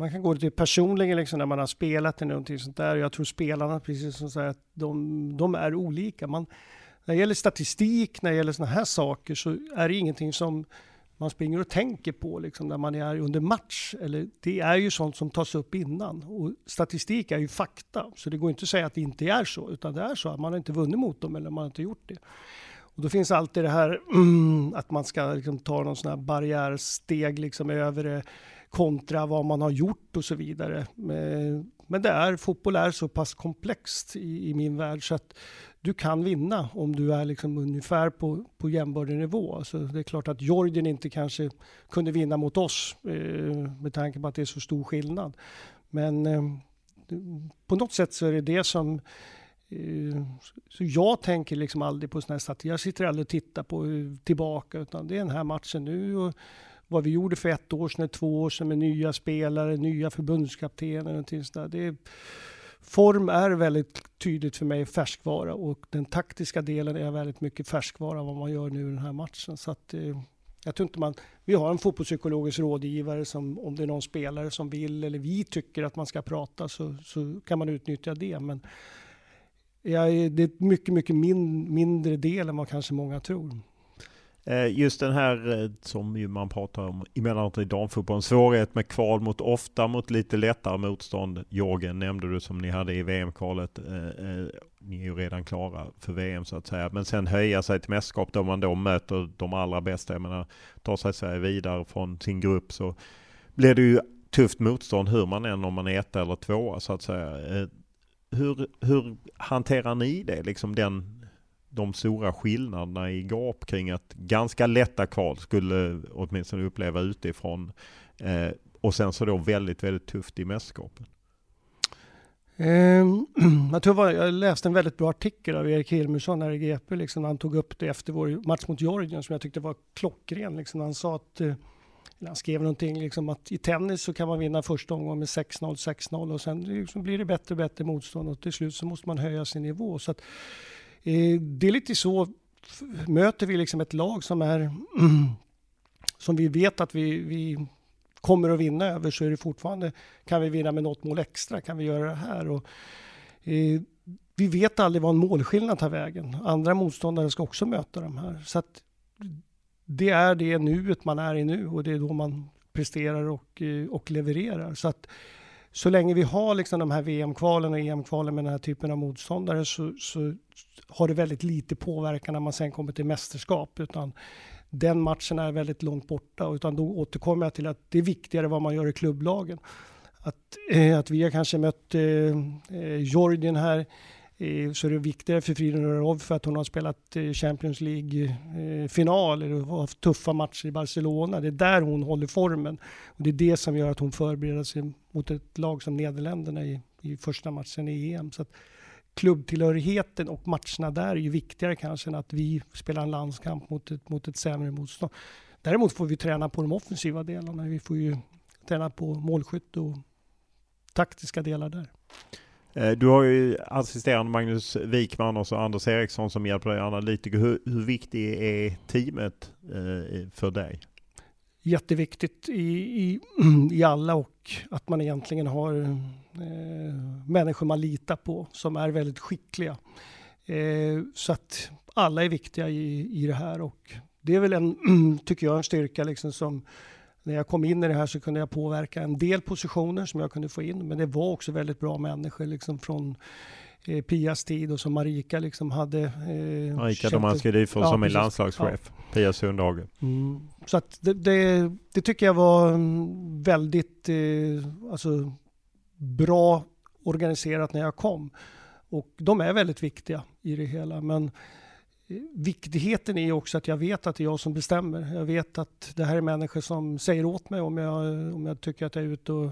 man kan gå till personligen liksom när man har spelat eller någonting sånt där. Jag tror spelarna, precis som säger, att de, de är olika. Man, när det gäller statistik, när det gäller sådana här saker så är det ingenting som man springer och tänker på liksom, när man är under match. Eller, det är ju sånt som tas upp innan. Och statistik är ju fakta, så det går inte att säga att det inte är så. Utan det är så att man har inte vunnit mot dem eller man har inte gjort det. Och då finns alltid det här mm, att man ska liksom, ta någon sån här barriärsteg liksom, över det kontra vad man har gjort och så vidare. Eh, men det är, fotboll är så pass komplext i, i min värld så att du kan vinna om du är liksom ungefär på, på jämbördig nivå. Så det är klart att Jorgen inte kanske kunde vinna mot oss eh, med tanke på att det är så stor skillnad. Men eh, på något sätt så är det det som eh, så jag tänker liksom aldrig på sådana här statistik. Jag sitter aldrig och tittar på eh, tillbaka utan det är den här matchen nu. Och vad vi gjorde för ett år sedan, två år sedan med nya spelare, nya förbundskaptener och sånt där. form är väldigt tydligt för mig färskvara och den taktiska delen är väldigt mycket färskvara vad man gör nu i den här matchen. Så att, eh, jag tror inte man, vi har en fotbollspsykologisk rådgivare som om det är någon spelare som vill eller vi tycker att man ska prata så, så kan man utnyttja det. Men ja, det är mycket, mycket min, mindre del än vad kanske många tror. Eh, just den här eh, som ju man pratar om emellanåt i damfotbollen, svårighet med kval mot ofta mot lite lättare motstånd. Jorgen nämnde du som ni hade i VM-kvalet. Eh, ni är ju redan klara för VM så att säga. Men sen höja sig till mästerskap då man då möter de allra bästa. Jag menar, tar sig Sverige vidare från sin grupp så blir det ju tufft motstånd hur man än om man är etta eller tvåa så att säga. Hur, hur hanterar ni det, liksom den de stora skillnaderna i gap kring att ganska lätta kval skulle åtminstone uppleva utifrån. Eh, och sen så då väldigt, väldigt tufft i mästerskapen. Ehm, jag, tror jag läste en väldigt bra artikel av Erik Hilmersson här i GP. Liksom, han tog upp det efter vår match mot Georgien som jag tyckte var klockren. Liksom, han sa att, eh, han skrev någonting liksom, att i tennis så kan man vinna första omgången med 6-0, 6-0 och sen liksom, blir det bättre och bättre motstånd och till slut så måste man höja sin nivå. Så att, Eh, det är lite så, möter vi liksom ett lag som är mm, som vi vet att vi, vi kommer att vinna över så är det fortfarande, kan vi vinna med något mål extra, kan vi göra det här? Och, eh, vi vet aldrig vad en målskillnad tar vägen. Andra motståndare ska också möta de här. Så att det är det nuet man är i nu och det är då man presterar och, eh, och levererar. Så att så länge vi har liksom de här VM-kvalen och EM-kvalen med den här typen av motståndare så, så, har det väldigt lite påverkan när man sen kommer till mästerskap. Utan den matchen är väldigt långt borta. Utan då återkommer jag till att det är viktigare vad man gör i klubblagen. Att, eh, att vi har kanske mött eh, eh här Eh, så är det viktigare för Frida Rörov för att hon har spelat eh, Champions League-finaler eh, och haft tuffa matcher i Barcelona. Det är där hon håller formen. Och det är det som gör att hon förbereder sig mot ett lag som Nederländerna i, i första matchen i EM. Så att klubbtillhörigheten och matcherna där är ju viktigare kanske än att vi spelar en landskamp mot ett, mot ett sämre motstånd. Däremot får vi träna på de offensiva delarna. Vi får ju träna på målskytte och taktiska delar där. Eh, du har ju assisterande Magnus Wikman och så Anders Eriksson som hjälper dig analytiker. Hur, hur viktigt är teamet eh, för dig? Jätteviktigt i, i, i alla och att man egentligen har eh, människor man litar på som är väldigt skickliga. Eh, så att alla är viktiga i, i det här och det är väl en, tycker jag, en styrka liksom som när jag kom in i det här så kunde jag påverka en del positioner som jag kunde få in. Men det var också väldigt bra människor liksom från eh, Pias tid och som Marika liksom hade. Eh, Marika Domanski Dyfors ja, som är landslagschef. Ja. Pia Sundhage. Mm. Så att det, det, det, tycker jag var väldigt eh, alltså, bra organiserat när jag kom. Och de är väldigt viktiga i det hela. Men viktigheten är också att jag vet att det är jag som bestämmer. Jag vet att det här är människor som säger åt mig om jag, om jag tycker att jag är ute och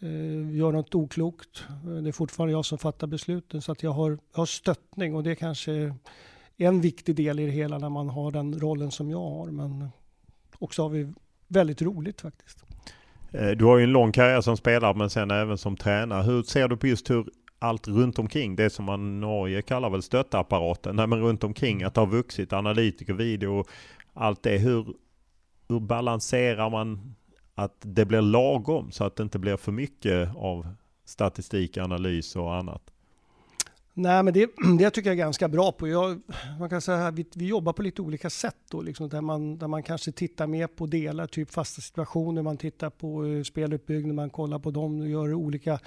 eh, gör något oklokt. Det är fortfarande jag som fattar besluten. Så att jag har, jag har stöttning och det är kanske en viktig del i det hela när man har den rollen som jag har. Men också har vi väldigt roligt faktiskt. Eh, du har ju en lång karriär som spelare men sen även som tränare. Hur ser du på just hur allt runt omkring, det som man Norge kallar väl stöttapparaten, nej men runt omkring att det har vuxit, analytiker, video, allt det. Hur, hur balanserar man att det blir lagom så att det inte blir för mycket av statistik, analys och annat? Nej, men det, det tycker jag är ganska bra på. Jag, man kan säga här, vi, vi jobbar på lite olika sätt då, liksom, där, man, där man kanske tittar mer på delar, typ fasta situationer, man tittar på eh, uh, speluppbyggnad, man kollar på dem och gör olika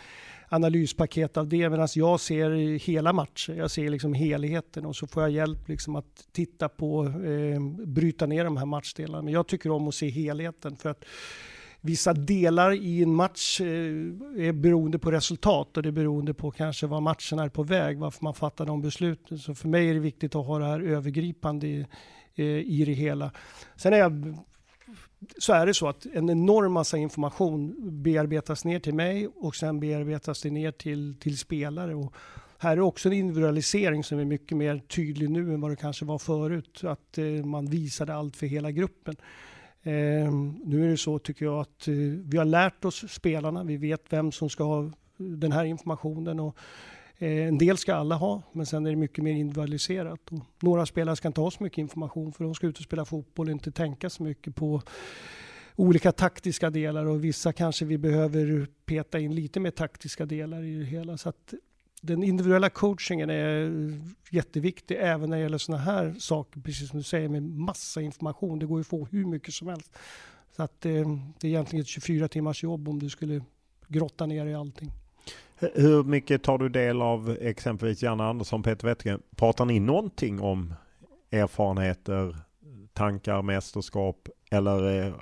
analyspaket av det. Medan jag ser hela matchen, jag ser liksom helheten och så får jag hjälp liksom att titta på, eh, bryta ner de här matchdelarna. Men jag tycker om att se helheten för att vissa delar i en match eh, är beroende på resultat och det är beroende på kanske var matchen är på väg, varför man fattar de besluten. Så för mig är det viktigt att ha det här övergripande i, i det hela. Sen är jag så är det så att en enorm massa information bearbetas ner till mig och sen bearbetas det ner till, till spelare. Och här är också en individualisering som är mycket mer tydlig nu än vad det kanske var förut. Att eh, man visade allt för hela gruppen. Eh, nu är det så tycker jag att eh, vi har lärt oss spelarna. Vi vet vem som ska ha eh, den här informationen. Och, eh, en del ska alla ha, men sen är det mycket mer individualiserat. Och några spelare ska inte ha så mycket information för de ska ut och spela fotboll och inte tänka så mycket på olika taktiska delar och vissa kanske vi behöver peta in lite mer taktiska delar i det hela. Så att den individuella coachingen är jätteviktig även när det gäller sådana här saker, precis som du säger med massa information. Det går ju att få hur mycket som helst. Så att det, det är egentligen ett 24 timmars jobb om du skulle grotta ner i allting. Hur mycket tar du del av exempelvis Janne Andersson, Peter Wettergren? Pratar ni någonting om erfarenheter, tankar, mästerskap eller eh,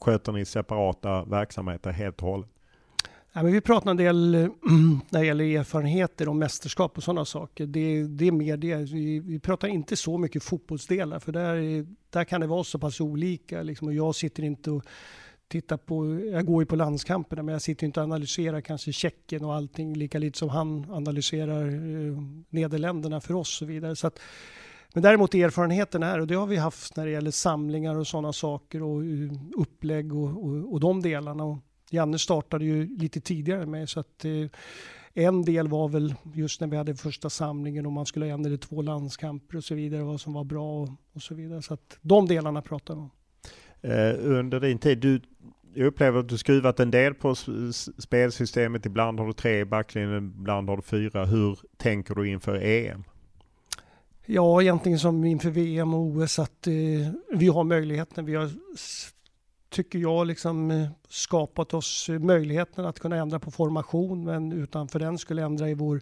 sköter ni separata verksamheter helt och hållet? Ja, men vi pratar en del när det gäller erfarenheter om mästerskap och sådana saker. Det, det är mer det. Vi, vi, pratar inte så mycket fotbollsdelar för där, där kan det vara så pass olika. Liksom, och jag sitter inte och tittar på, jag går ju på landskamperna men jag sitter inte och analyserar kanske Tjeckien och allting lika lite som han analyserar eh, Nederländerna för oss och så vidare. Så att, men däremot erfarenheten är, och det har vi haft när det gäller samlingar och sådana saker och eh, upplägg och, och, och de delarna. Och Janne startade ju lite tidigare med så att eh, en del var väl just när vi hade första samlingen och man skulle ha en eller två landskamper och så vidare, vad som var bra och, och så vidare. Så att de delarna pratar vi om. Eh, under din tid, du, jag upplever att du skruvat en del på spelsystemet. Ibland har du tre i backlinjen, ibland har du fyra. Hur tänker du inför EM? Ja, egentligen som inför VM och OS att eh, vi har möjligheten. Vi har tycker jag, liksom eh, skapat oss eh, möjligheten att kunna ändra på formation men utan för den skulle ändra i vår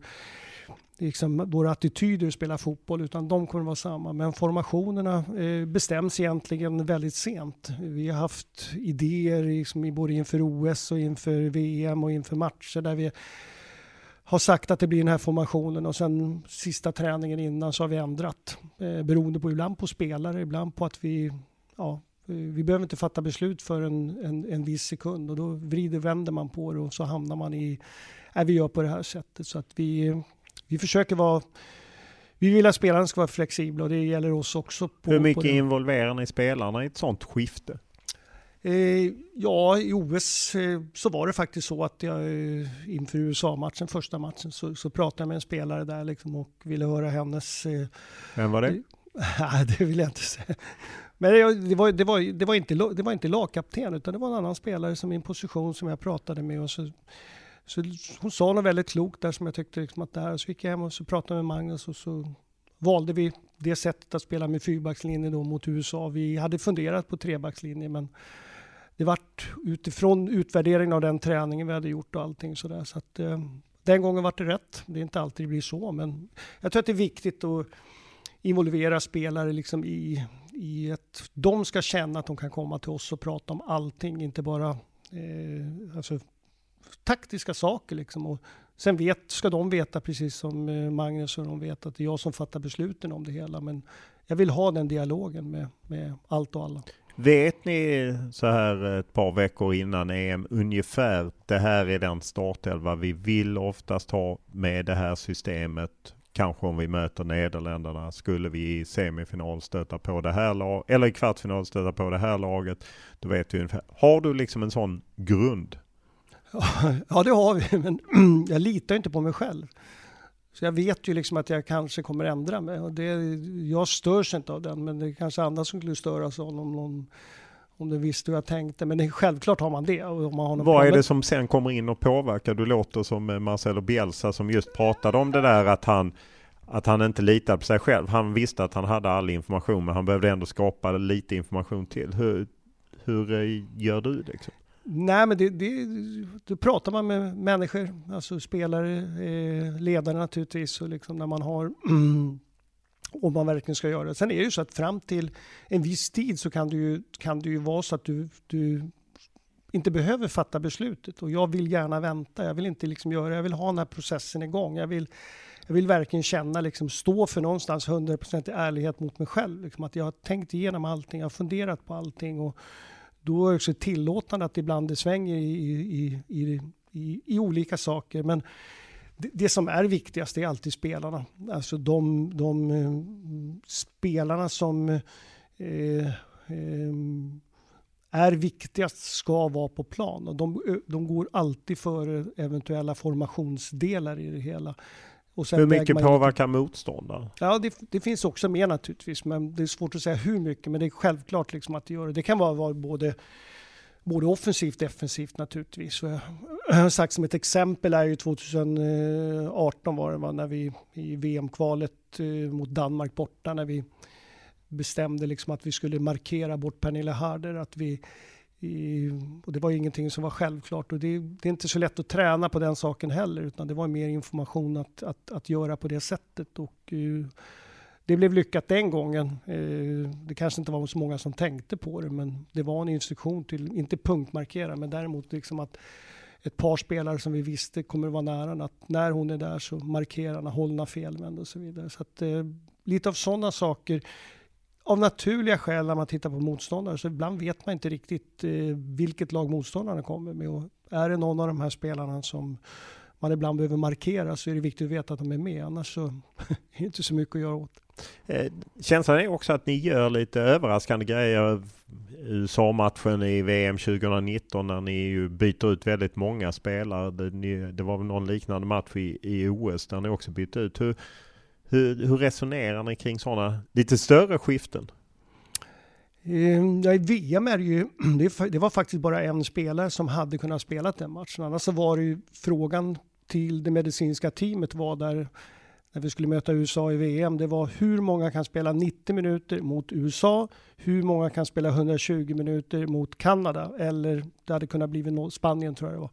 liksom, våra attityder att spela fotboll utan de kommer att vara samma. Men formationerna eh, bestäms egentligen väldigt sent. Vi har haft idéer liksom, både inför OS och inför VM och inför matcher där vi har sagt att det blir den här formationen och sen sista träningen innan så har vi ändrat. Eh, beroende på ibland på spelare, ibland på att vi ja, vi behöver inte fatta beslut för en, en, en viss sekund och då vrider vänder man på det och så hamnar man i, äh, vi gör på det här sättet. Så att vi, vi försöker vara vi vill att spelarna ska vara flexibla och det gäller oss också. På, Hur mycket involverar ni spelarna i ett sådant skifte? Eh, ja, i OS eh, så var det faktiskt så att jag eh, inför USA-matchen, första matchen, så, så, pratade jag med en spelare där liksom och ville höra hennes... Eh, Vem var det? Nej, det vill jag inte säga. Men det, det, var, det, var, det, var inte, det var inte lagkapten utan det var en annan spelare som i en position som jag pratade med. Och så, så hon sa något väldigt klokt där som jag tyckte liksom att det här. Så gick jag hem och så pratade med Magnus och så valde vi det sättet att spela med fyrbackslinje då mot USA. Vi hade funderat på trebackslinje men det vart utifrån utvärderingen av den träningen vi hade gjort och allting sådär. Så att, eh, den gången var det rätt. Det är inte alltid det blir så men jag tror att det är viktigt att involvera spelare liksom i, i att de ska känna att de kan komma till oss och prata om allting, inte bara eh, alltså, taktiska saker. Liksom. Och Sen vet, ska de veta, precis som eh, Magnus och de vet, att det är jag som fattar besluten om det hela. Men jag vill ha den dialogen med, med allt och alla. Vet ni så här ett par veckor innan EM ungefär det här är den startelva vi vill oftast ha med det här systemet? Kanske om vi möter Nederländerna skulle vi i semifinal stöta på det här laget, eller i kvartsfinal stöta på det här laget. Då vet vi ungefär. Har du liksom en sån grund? Ja, det har vi, men jag litar inte på mig själv. Så jag vet ju liksom att jag kanske kommer ändra mig. Och det, jag störs inte av den, men det är kanske andra som skulle störas av om någon om du visste hur jag tänkte. Men det, självklart har man det. Och man har Vad är det som sen kommer in och påverkar? Du låter som Marcelo Bielsa som just pratade om det där att han att han inte litar på sig själv. Han visste att han hade all information men han behövde ändå skapa lite information till. Hur, hur gör du liksom? Nej, men det, det, då pratar man med människor, alltså spelare, eh, ledare naturligtvis, och liksom när man har om man verkligen ska göra det. Sen är det ju så att fram till en viss tid så kan det ju, kan det ju vara så att du, du inte behöver fatta beslutet och jag vill gärna vänta. Jag vill inte liksom göra, jag vill ha den här processen igång. Jag vill, jag vill verkligen känna, liksom, stå för någonstans 100% ärlighet mot mig själv. Liksom, att jag har tänkt igenom allting, jag har funderat på allting och då är det också tillåtande att ibland det svänger i, i, i, i, i olika saker. Men det, det, som är viktigast är alltid spelarna. Alltså de, de uh, spelarna som uh, um, är viktigast ska vara på plan. Och de, de går alltid före eventuella formationsdelar i det hela. hur mycket påverkar motståndare? Ja, det, det, finns också med naturligtvis, men det är svårt att säga hur mycket. Men det är självklart liksom att det gör det. Det kan vara, vara både, både offensivt och defensivt naturligtvis. Och jag har sagt som ett exempel är ju 2018 var det va, när vi i VM-kvalet eh, mot Danmark borta, när vi bestämde liksom att vi skulle markera bort Pernilla Harder, att vi och det var ingenting som var självklart och det, det, är inte så lätt att träna på den saken heller utan det var mer information att, att, att göra på det sättet och eh, det blev lyckat den gången. Eh, det kanske inte var så många som tänkte på det men det var en instruktion till, inte punktmarkera men däremot liksom att ett par spelare som vi visste kommer att vara nära att när hon är där så markerar hon, hållna felvänd och så vidare. Så att, eh, lite av sådana saker av naturliga skäl när man tittar på motståndare så ibland vet man inte riktigt eh, vilket lag motståndarna kommer med. Och är det någon av de här spelarna som man ibland behöver markera så är det viktigt att veta att de är med. Annars så är det inte så mycket att göra åt. Eh, känslan är också att ni gör lite överraskande grejer. USA-matchen i VM 2019 när ni ju byter ut väldigt många spelare. Det, ni, det var väl någon liknande match i, i OS där ni också bytte ut. Hur, hur, hur resonerar ni kring sådana lite större skiften? Ehm, ja, I VM är det ju, det var faktiskt bara en spelare som hade kunnat spela den matchen. Annars så var det ju frågan till det medicinska teamet var där när vi skulle möta USA i VM. Det var hur många kan spela 90 minuter mot USA? Hur många kan spela 120 minuter mot Kanada? Eller det hade kunnat bli Spanien tror jag det var.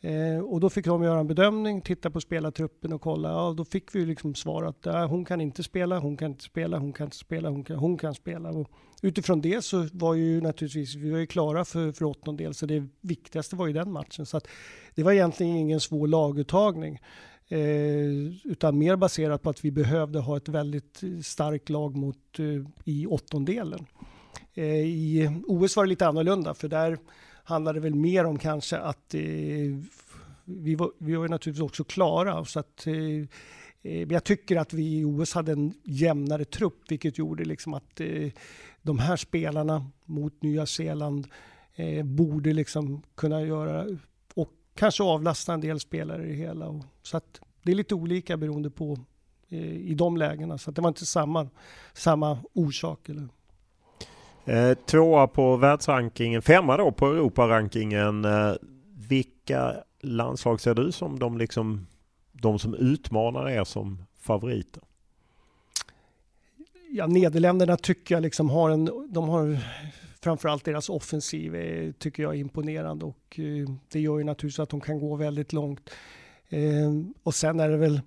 Eh, och då fick de göra en bedömning, titta på spelartruppen och kolla. Ja, då fick vi liksom svar att ja, hon kan inte spela, hon kan inte spela, hon kan inte spela, hon kan, hon kan spela. Och utifrån det så var ju naturligtvis, vi var ju klara för, för åttondel, så det viktigaste var ju den matchen. Så att det var egentligen ingen svår laguttagning. Eh, utan mer baserat på att vi behövde ha ett väldigt starkt lag mot, eh, i åttondelen. Eh, I OS var det lite annorlunda, för där handlade det väl mer om kanske att vi, var, vi var naturligtvis också klara. Så att, eh, jag tycker att vi i OS hade en jämnare trupp, vilket gjorde liksom att eh, de här spelarna mot Nya Zeeland eh, borde liksom kunna göra kanske avlasta en del spelare i det hela. Och, så att det är lite olika beroende på eh, i de lägena. Så att det var inte samma, samma orsak. Eller? Eh, tvåa på världsrankingen, femma då på Europarankingen. Eh, vilka landslag ser du som de, liksom, de som utmanar er som favoriter? Ja, Nederländerna tycker jag liksom har en, de har framförallt deras offensiv är, tycker jag är imponerande och eh, det gör ju naturligtvis att de kan gå väldigt långt. Eh, och sen är det väl,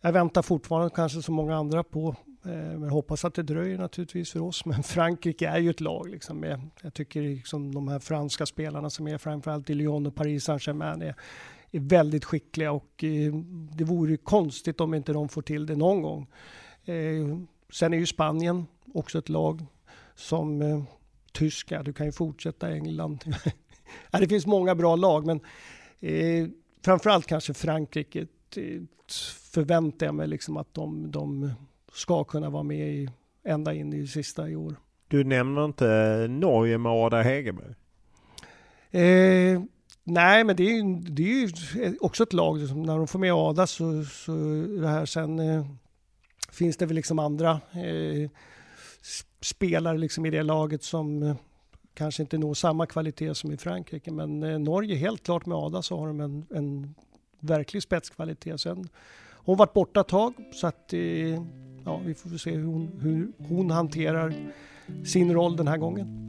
jag väntar fortfarande kanske som många andra på Eh, men hoppas att det dröjer naturligtvis för oss. Men Frankrike är ju ett lag. Liksom med, jag tycker liksom de här franska spelarna som är framförallt i Lyon och Paris Saint-Germain är, är väldigt skickliga och eh, det vore konstigt om inte de får till det någon gång. Ehm, Sen är ju Spanien också ett lag som eh, tyska, du kan ju fortsätta England. ja, det finns många bra lag men eh, framförallt kanske Frankrike förväntar jag mig liksom att de, de ska kunna vara med i, ända in i sista i år. Du nämner inte Norge med Ada Hegerberg? Eh, nej, men det är, ju, det är ju också ett lag. Liksom, när de får med Ada så, så det här sen eh, finns det väl liksom andra eh, spelare liksom i det laget som eh, kanske inte når samma kvalitet som i Frankrike. Men eh, Norge, helt klart med Ada så har de en, en verklig spetskvalitet. Sen hon varit borta ett tag så att eh, ja, vi får se hur hon, hur hon hanterar sin roll den här gången.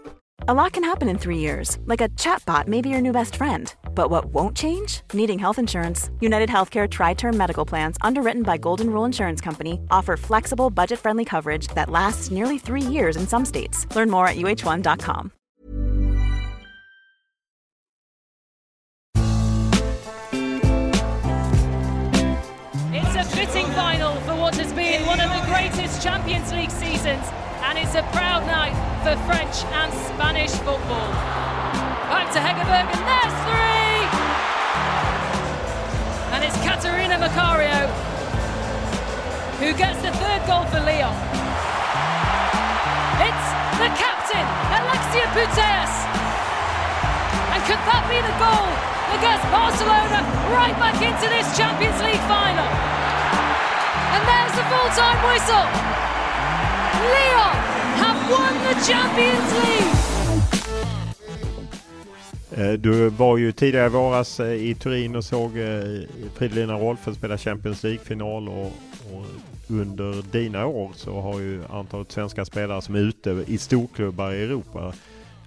A lot can happen in 3 years. Like a chatbot may be your new best friend but what won't change? Needing health insurance. United Healthcare Tri Term Medical Plans, underwritten by Golden Rule Insurance Company, offer flexible, budget friendly coverage that lasts nearly three years in some states. Learn more at uh1.com. It's a fitting final for what has been one of the greatest Champions League seasons, and it's a proud night for French and Spanish football. Back to Hegerberg, and there's three! And it's Katerina Macario who gets the third goal for Lyon. It's the captain, Alexia Putellas. And could that be the goal that gets Barcelona right back into this Champions League final? And there's the full-time whistle. Lyon have won the Champions League. Eh, du var ju tidigare i våras eh, i Turin och såg eh, Fridolina Rolfö spela Champions League-final och, och, under dina år så har ju antalet svenska spelare som är ute i storklubbar i Europa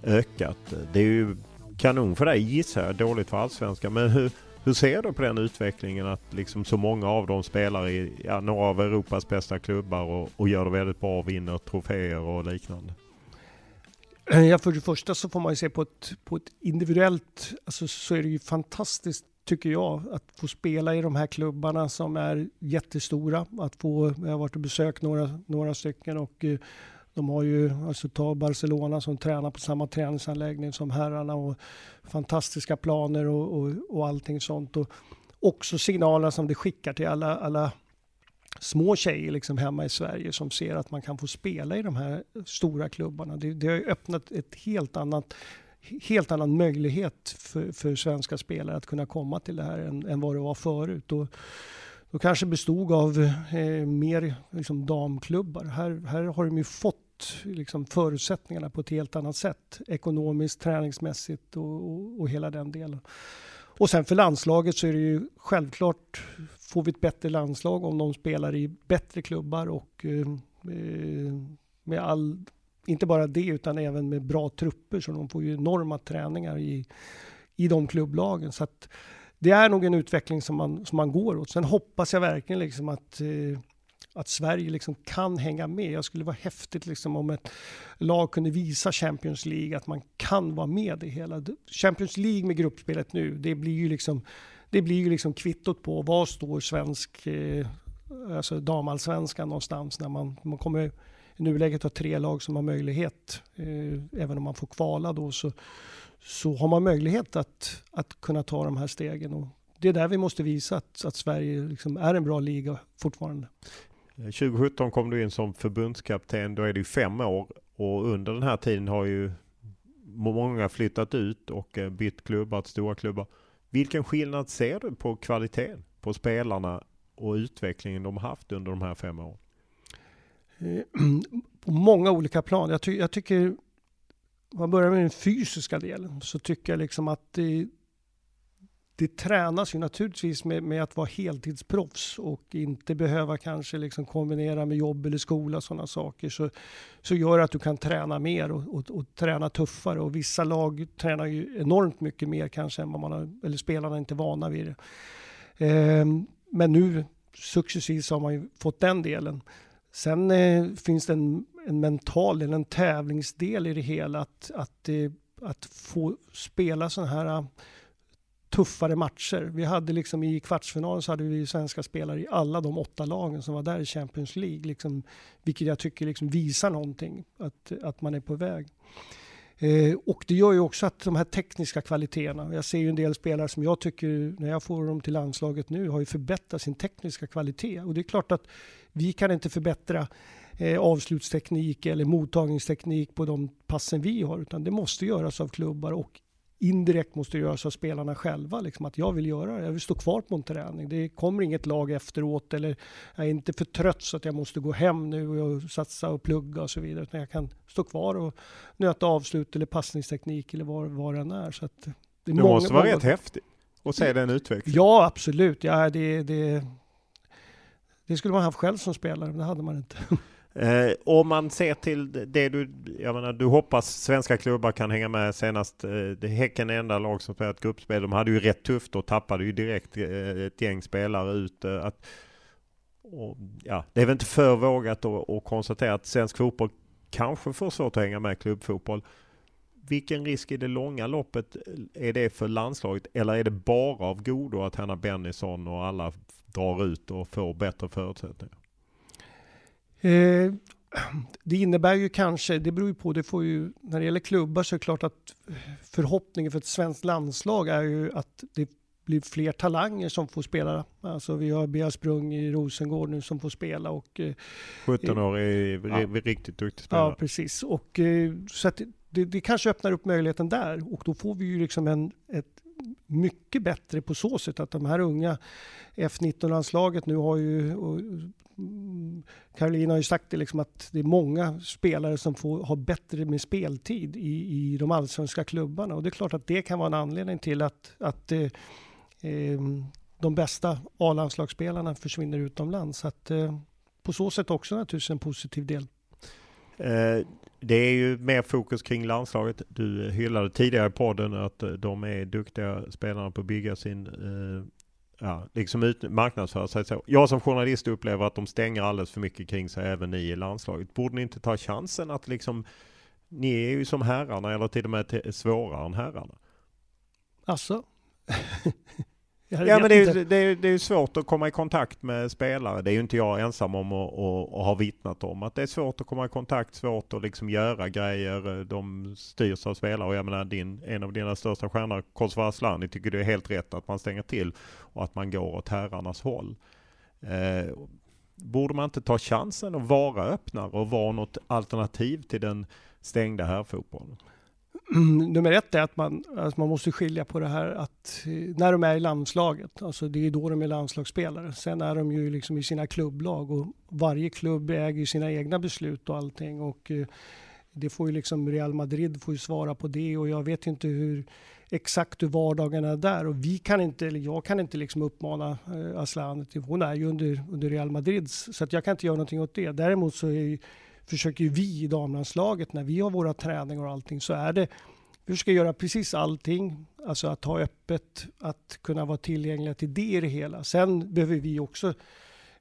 ökat. Det är ju kanon för dig gissar jag, dåligt för allsvenskan. Men hur, hur ser du på den utvecklingen att liksom så många av dem spelar i ja, några av Europas bästa klubbar och, och gör det väldigt bra, vinner troféer och liknande? Ja, för det första så får man ju se på ett, på ett individuellt, alltså så är det ju fantastiskt tycker jag, att få spela i de här klubbarna som är jättestora. Att få, jag har varit och besökt några, några stycken och eh, de har ju, alltså ta Barcelona som tränar på samma träningsanläggning som herrarna och fantastiska planer och, och, och allting sånt. Och också signaler som det skickar till alla, alla små tjejer liksom hemma i Sverige som ser att man kan få spela i de här stora klubbarna. Det, det har öppnat ett helt annat helt annan möjlighet för, för svenska spelare att kunna komma till det här än, än vad det var förut. Och, då kanske bestod av eh, mer liksom, damklubbar. Här, här har de ju fått liksom, förutsättningarna på ett helt annat sätt. Ekonomiskt, träningsmässigt och, och, och hela den delen. Och sen för landslaget så är det ju självklart får vi ett bättre landslag om de spelar i bättre klubbar och eh, eh, med all, inte bara det utan även med bra trupper så de får ju enorma träningar i, i de klubblagen. Så att det är nog en utveckling som man, som man går åt. Sen hoppas jag verkligen liksom att eh, att Sverige liksom kan hänga med. Jag skulle vara häftigt liksom om ett lag kunde visa Champions League att man kan vara med i hela. Champions League med gruppspelet nu, det blir ju liksom, det blir ju liksom kvittot på var står svensk, eh, alltså damallsvenskan någonstans när man, man kommer i nuläget ha tre lag som har möjlighet, eh, även om man får kvala då så, så har man möjlighet att, att kunna ta de här stegen. Och det är där vi måste visa att, att Sverige liksom är en bra liga fortfarande. Eh, 2017 kom du in som förbundskapten. Då är det ju fem år och under den här tiden har ju många flyttat ut och eh, bytt klubbar till stora klubbar. Vilken skillnad ser du på kvaliteten på spelarna och utvecklingen de har haft under de här fem åren? Eh, på många olika plan. Jag, ty jag tycker, om man börjar med den fysiska delen, så tycker jag liksom att det, det tränas ju naturligtvis med, med, att vara heltidsproffs och inte behöva kanske liksom kombinera med jobb eller skola och sådana saker. Så, så gör att du kan träna mer och, och, och, träna tuffare. Och vissa lag tränar ju enormt mycket mer kanske än vad man har, eller spelarna är inte vana vid det. Eh, men nu successivt så har man ju fått den delen. Sen eh, finns det en, en mental eller en tävlingsdel i det hela. Att, att, eh, att få spela sådana här tuffare matcher. Vi hade liksom i kvartsfinalen så hade vi svenska spelare i alla de åtta lagen som var där i Champions League. Liksom, vilket jag tycker liksom visar någonting, att, att man är på väg. Eh, och det gör ju också att de här tekniska kvaliteterna, jag ser ju en del spelare som jag tycker, när jag får dem till landslaget nu, har ju förbättrat sin tekniska kvalitet. Och det är klart att vi kan inte förbättra eh, avslutsteknik eller mottagningsteknik på de passen vi har, utan det måste göras av klubbar och indirekt måste göras av spelarna själva. Liksom att jag vill göra det, jag vill stå kvar på en träning. Det kommer inget lag efteråt eller jag är inte för trött så att jag måste gå hem nu och satsa och plugga och så vidare. Utan jag kan stå kvar och nöta avslut eller passningsteknik eller vad, vad det än är. Så att det, det måste vara rätt häftigt att se den utvecklingen. Ja, absolut. Ja, det, det, det skulle man haft själv som spelare, men det hade man inte. Eh, om man ser till det du, jag menar, du hoppas svenska klubbar kan hänga med senast. Eh, det Häcken är enda lag som spelat gruppspel. De hade ju rätt tufft och tappade ju direkt eh, ett gäng spelare ut. Eh, att, och, ja, det är väl inte för vågat att, att konstatera att svensk fotboll kanske får svårt att hänga med klubbfotboll. Vilken risk i det långa loppet eh, är det för landslaget? Eller är det bara av godo att Hanna Bennison och alla drar ut och får bättre förutsättningar? Eh, det innebär ju kanske, det beror ju på, det får ju, när det gäller klubbar så är det klart att förhoppningen för ett svenskt landslag är ju att det blir fler talanger som får spela. Alltså vi har Bea Sprung i Rosengård nu som får spela och... 17 år är ja, riktigt duktig spelare. Ja, precis. Och så att det, det, kanske öppnar upp möjligheten där och då får vi ju liksom en, ett mycket bättre på så sätt att de här unga F19-landslaget nu har ju Mm, Caroline har ju sagt det liksom att det är många spelare som får ha bättre med speltid i, i de allsvenska klubbarna och det är klart att det kan vara en anledning till att, att eh, eh, de bästa A-landslagsspelarna försvinner utomlands. Så att, eh, på så sätt också naturligtvis en positiv del. Eh, det är ju mer fokus kring landslaget. Du hyllade tidigare i podden att eh, de är duktiga spelarna på att bygga sin eh, ja, liksom ut, marknadsföra sig så. Jag som journalist upplever att de stänger alldeles för mycket kring sig, även ni i landslaget. Borde ni inte ta chansen att liksom, ni är ju som herrarna eller till och med svårare än herrarna? Alltså? Ja men det är, det, är, det är svårt att komma i kontakt med spelare. Det är ju inte jag ensam om att, ha vittnat om. Att det är svårt att komma i kontakt, svårt att liksom göra grejer. De styrs av spelare och jag menar din, en av dina största stjärnor, Kosova Asllani, tycker det är helt rätt att man stänger till och att man går åt herrarnas håll. Eh, borde man inte ta chansen att vara öppnare och vara något alternativ till den stängda herrfotbollen? nummer ett är att man, alltså man måste skilja på det här att eh, när de är i landslaget, alltså det är då de är landslagsspelare. Sen är de ju liksom i sina klubblag och varje klubb äger sina egna beslut och allting. Och eh, det får ju liksom Real Madrid får ju svara på det och jag vet inte hur exakt hur vardagen är där och vi kan inte, eller jag kan inte liksom uppmana eh, Aslan, hon är ju under, under Real Madrids så att jag kan inte göra någonting åt det. Däremot så är försöker vi i damlandslaget när vi har våra träningar och allting så är det vi försöker göra precis allting, alltså att ha öppet, att kunna vara tillgängliga till det i det hela. Sen behöver vi också,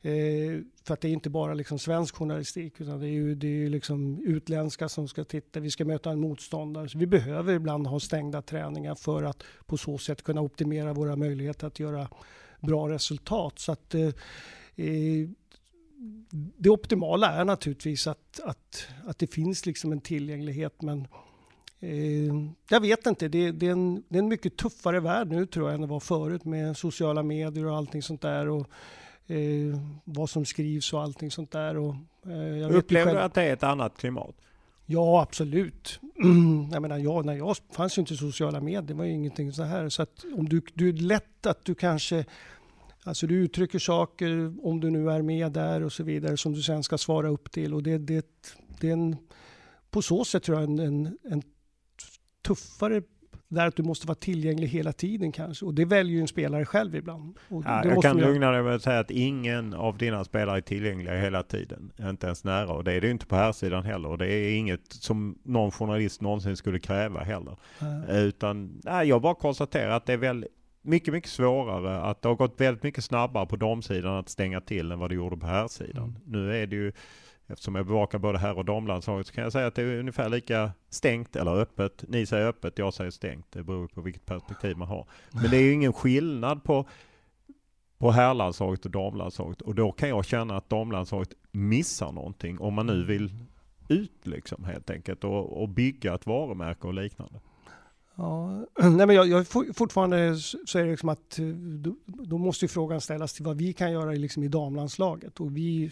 eh, för att det är inte bara liksom svensk journalistik, utan det är ju, det är liksom utländska som ska titta, vi ska möta en motståndare. Så vi behöver ibland ha stängda träningar för att på så sätt kunna optimera våra möjligheter att göra bra resultat. Så att eh, eh det optimala är naturligtvis att, att, att det finns liksom en tillgänglighet men eh, jag vet inte, det, det, är en, det är en mycket tuffare värld nu tror jag än det var förut med sociala medier och allting sånt där. Och, eh, vad som skrivs och allting sånt där. Och, eh, Upplever du att det är ett annat klimat? Ja, absolut. jag menar, jag, när jag fanns ju inte sociala medier, det var ju ingenting så här. Så att om du, du är lätt att du kanske Alltså du uttrycker saker om du nu är med där och så vidare som du sen ska svara upp till och det, det, det är en, på så sätt tror jag en, en, en tuffare där att du måste vara tillgänglig hela tiden kanske. Och det väljer ju en spelare själv ibland. Ja, jag kan lugna dig med att säga att ingen av dina spelare är tillgängliga hela tiden. Inte ens nära. Och det är det inte på här sidan heller. Och det är inget som någon journalist någonsin skulle kräva heller. Ja. Utan nej, jag bara konstaterar att det är väl mycket, mycket svårare. Att det har gått väldigt mycket snabbare på damsidan att stänga till än vad det gjorde på här sidan. Mm. Nu är det ju Eftersom jag bevakar både här och damlandslaget så kan jag säga att det är ungefär lika stängt eller öppet. Ni säger öppet, jag säger stängt. Det beror på vilket perspektiv man har. Men det är ju ingen skillnad på, på herrlandslaget och damlandslaget. Och då kan jag känna att damlandslaget missar någonting om man nu vill ut liksom helt enkelt och, och bygga ett varumärke och liknande. Ja, nej men jag, jag fortfarande så är det liksom att då, då måste ju frågan ställas till vad vi kan göra liksom i damlandslaget och vi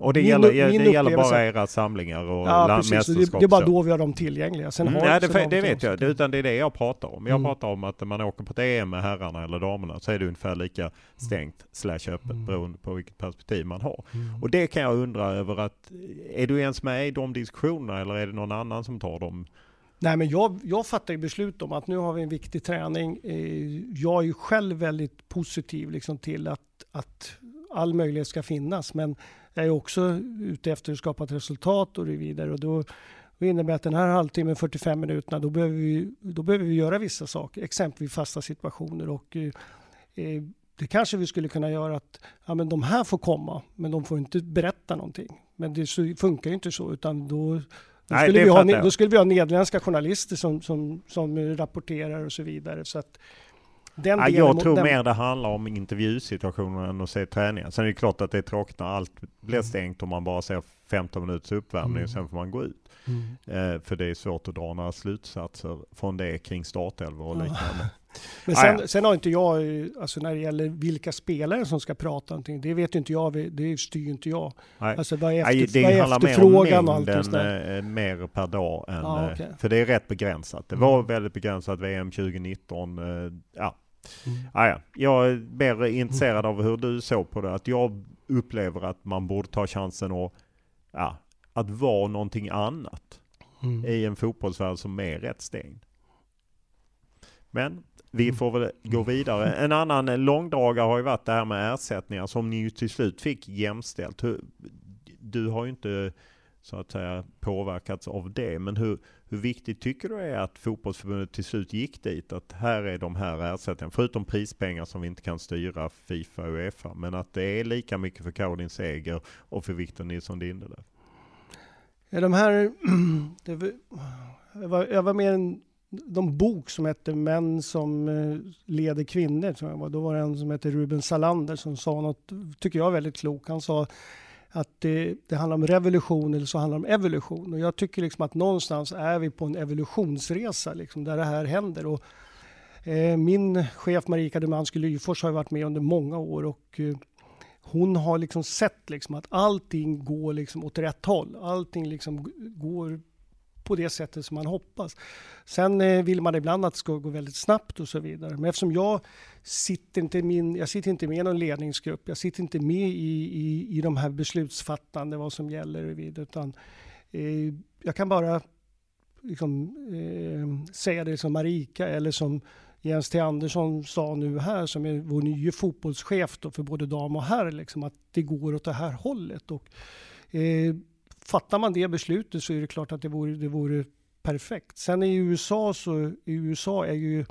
och det, min, gäller, min det gäller bara era samlingar och ja, precis. Det, det är bara då vi har dem tillgängliga. Sen mm. Nej, det, det vet jag. Det, utan det är det jag pratar om. Jag mm. pratar om att man åker på ett EM med herrarna eller damerna så är det ungefär lika stängt slash öppet mm. beroende på vilket perspektiv man har. Mm. Och det kan jag undra över att är du ens med i de diskussionerna eller är det någon annan som tar dem? Nej, men jag, jag fattar ju beslut om att nu har vi en viktig träning. Eh, jag är ju själv väldigt positiv liksom till att, att all möjlighet ska finnas. Men jag är också ute efter att skapa ett resultat och det vidare. Och då, det innebär att den här halvtimmen, 45 minuterna, då behöver vi, då behöver vi göra vissa saker, exempelvis fasta situationer. Och, eh, eh, det kanske vi skulle kunna göra att ja, men de här får komma, men de får inte berätta någonting. Men det funkar ju inte så, utan då, då, Nej, skulle, vi ha, då skulle vi ha nederländska journalister som, som, som rapporterar och så vidare. Så att, den ja, jag tror den... mer det handlar om intervjusituationen än att se träningen. Sen är det klart att det är tråkigt när allt blir mm. stängt och man bara ser 15 minuters uppvärmning mm. och sen får man gå ut. Mm. Eh, för det är svårt att dra några slutsatser från det kring startelvor och liknande. Men sen, ah, sen, har inte jag, alltså när det gäller vilka spelare som ska prata någonting, det vet inte jag, det styr inte jag. Nej. Alltså vad är, efter, Nej, det vad är efterfrågan och allt det där? Eh, mer per dag än, ah, okay. för det är rätt begränsat. Det var mm. väldigt begränsat VM 2019, eh, ja. Mm. Ah, ja. Jag är mer intresserad av hur du såg på det, att jag upplever att man borde ta chansen och, ja, att vara någonting annat mm. i en fotbollsvärld som är rätt stängd. Men vi får väl gå vidare. En annan långdragare har ju varit det här med ersättningar som ni ju till slut fick jämställt. Du har ju inte så att säga påverkats av det. Men hur, hur viktigt tycker du är att fotbollsförbundet till slut gick dit? Att här är de här ersättningarna, förutom prispengar som vi inte kan styra Fifa och Uefa. Men att det är lika mycket för Caroline Seger och för Victor Nilsson Lindelöf. Ja, de här, var, jag, var, jag var med en de bok som hette Män som eh, leder kvinnor. Tror jag var. Då var det en som hette Ruben Salander som sa något, tycker jag, väldigt klokt. Han sa att det, det, handlar om revolution eller så handlar det om evolution. Och jag tycker liksom att någonstans är vi på en evolutionsresa liksom, där det här händer. Och, eh, min chef Marika Demanski Lyfors har varit med under många år och eh, hon har liksom sett liksom att allting går liksom åt rätt håll. Allting liksom går på det sättet som man hoppas. Sen eh, vill man ibland att det ska gå väldigt snabbt och så vidare. Men eftersom jag sitter inte, min, jag sitter inte med i någon ledningsgrupp, jag sitter inte med i, i, i de här beslutsfattande, vad som gäller och vidare, utan eh, jag kan bara liksom, eh, säga det som Marika eller som Jens T Andersson sa nu här, som är vår nya fotbollschef för både dam och herr, liksom, att det går åt det här hållet. Och, eh, fattar man det beslutet så är det klart att det vore, det vore perfekt. Sen i USA så, i USA är ju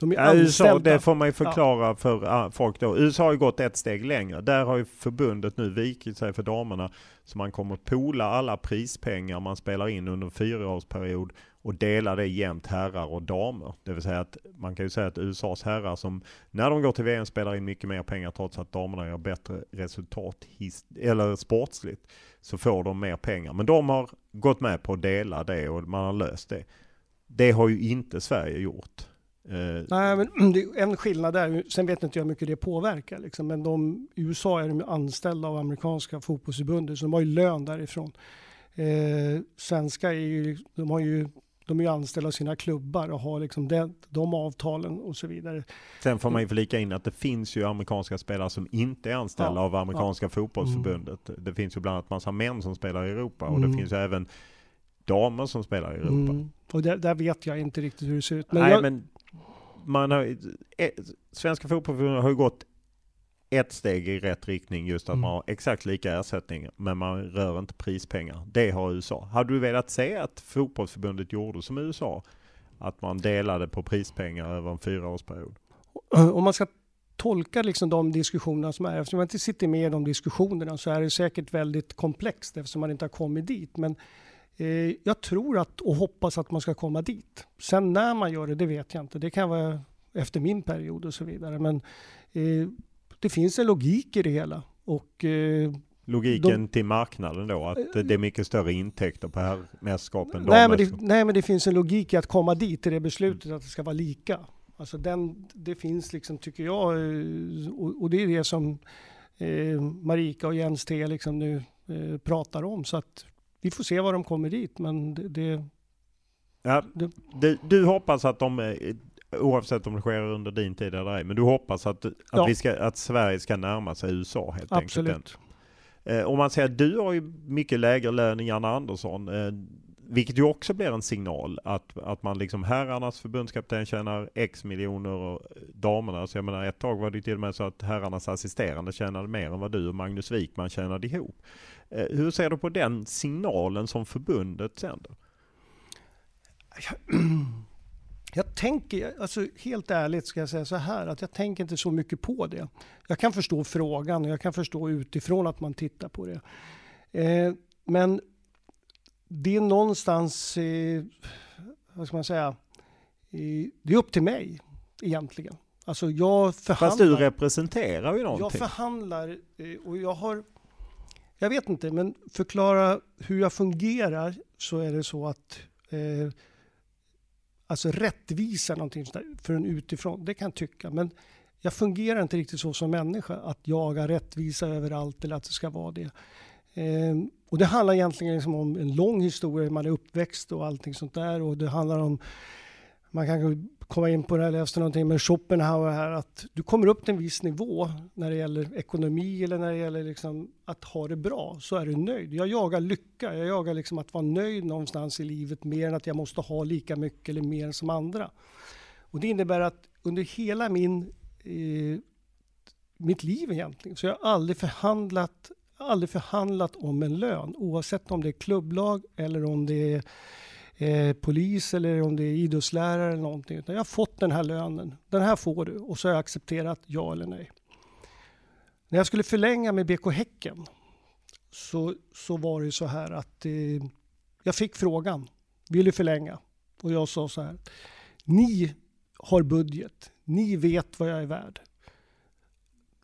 de är ja, USA, det får man ju förklara ja. för folk då. USA har ju gått ett steg längre. Där har ju förbundet nu vikit sig för damerna. Så man kommer pola alla prispengar man spelar in under en fyraårsperiod och dela det jämnt herrar och damer. Det vill säga att man kan ju säga att USAs herrar som när de går till VM spelar in mycket mer pengar trots att damerna gör bättre resultat eller sportsligt så får de mer pengar. Men de har gått med på att dela det och man har löst det. Det har ju inte Sverige gjort. Eh, Nej, men det är en skillnad där, sen vet inte jag hur mycket det påverkar, liksom, men de, i USA är de anställda av amerikanska fotbollsförbundet, så de har ju lön därifrån. Eh, svenska är ju, de har ju de är ju anställda av sina klubbar och har liksom de, de avtalen och så vidare. Sen får man ju flika in att det finns ju amerikanska spelare som inte är anställda Ja, av amerikanska ja. fotbollsförbundet. Det finns ju bland annat massa män som spelar i Europa och det Mm. finns ju även damer som spelar i Europa. Mm. Och där, där vet jag inte riktigt hur det ser ut. Men Nej jag, men man har, eh, Svenska fotbollsförbundet har ju gått ett steg i rätt riktning just att Mm. man har exakt lika ersättning men man rör inte prispengar. Det har USA. Hade du velat se att fotbollsförbundet gjorde som USA? Att man delade på prispengar över en fyraårsperiod? om man ska tolka liksom de diskussionerna som är, eftersom man inte sitter med i de diskussionerna så är det säkert väldigt komplext eftersom man inte har kommit dit. Men eh, jag tror att och hoppas att man ska komma dit. Sen när man gör det, det vet jag inte. Det kan vara efter min period och så vidare. Men eh, det finns en logik i det hela. Och eh, Logiken till marknaden då, att det är mycket större intäkter på här mästerskapen. Nej men, det, nej men det finns en logik i att komma dit till det beslutet att det ska vara lika. Alltså den, det finns liksom, tycker jag, eh, och, och det är det som eh, Marika och Jens T liksom nu eh, pratar om. Så att vi får se vad de kommer dit. Men det, det, Ja, det du, du hoppas att de, eh, oavsett om det sker under din tid eller ej, men du hoppas att, att, Ja. vi ska, att Sverige ska närma sig USA helt absolut. enkelt. Eh, om man säger att du har ju mycket lägre lön än Janne Andersson, eh, vilket ju också blir en signal att, att man liksom herrarnas förbundskapten tjänar x miljoner och damerna, så jag menar ett tag var det till och med så att herrarnas assisterande tjänade mer än vad du och Magnus Wikman tjänade ihop. Eh, hur ser du på den signalen som förbundet sänder? Jag tänker, alltså helt ärligt ska jag säga så här, att jag tänker inte så mycket på det. Jag kan förstå frågan och jag kan förstå utifrån att man tittar på det. Eh, men det är någonstans, eh, vad ska man säga, eh, det är upp till mig egentligen. Alltså jag förhandlar. Fast du representerar ju Jag någonting. förhandlar eh, och jag har, jag vet inte, men förklara hur jag fungerar så är det så att eh, alltså rättvisa någonting sånt där för en utifrån, det kan jag tycka. Men jag fungerar inte riktigt så som människa, att jaga rättvisa överallt eller att det ska vara det. Eh, och det handlar egentligen liksom om en lång historia, hur man är uppväxt och allting sånt där. Och det handlar om, man kan komma in på det, jag läste någonting med Schopenhauer här, att du kommer upp till en viss nivå när det gäller ekonomi eller när det gäller liksom att ha det bra, så är du nöjd. Jag jagar lycka, jag jagar liksom att vara nöjd någonstans i livet mer än att jag måste ha lika mycket eller mer som andra. Och det innebär att under hela min, eh, mitt liv egentligen, så jag har aldrig förhandlat, aldrig förhandlat om en lön, oavsett om det är klubblag eller om det är eh, polis eller om det är idrottslärare eller någonting. Utan jag har fått den här lönen. Den här får du. Och så har jag accepterat ja eller nej. När jag skulle förlänga med BK Häcken så, så var det så här att eh, jag fick frågan. Vill du förlänga? Och jag sa så här. Ni har budget. Ni vet vad jag är värd.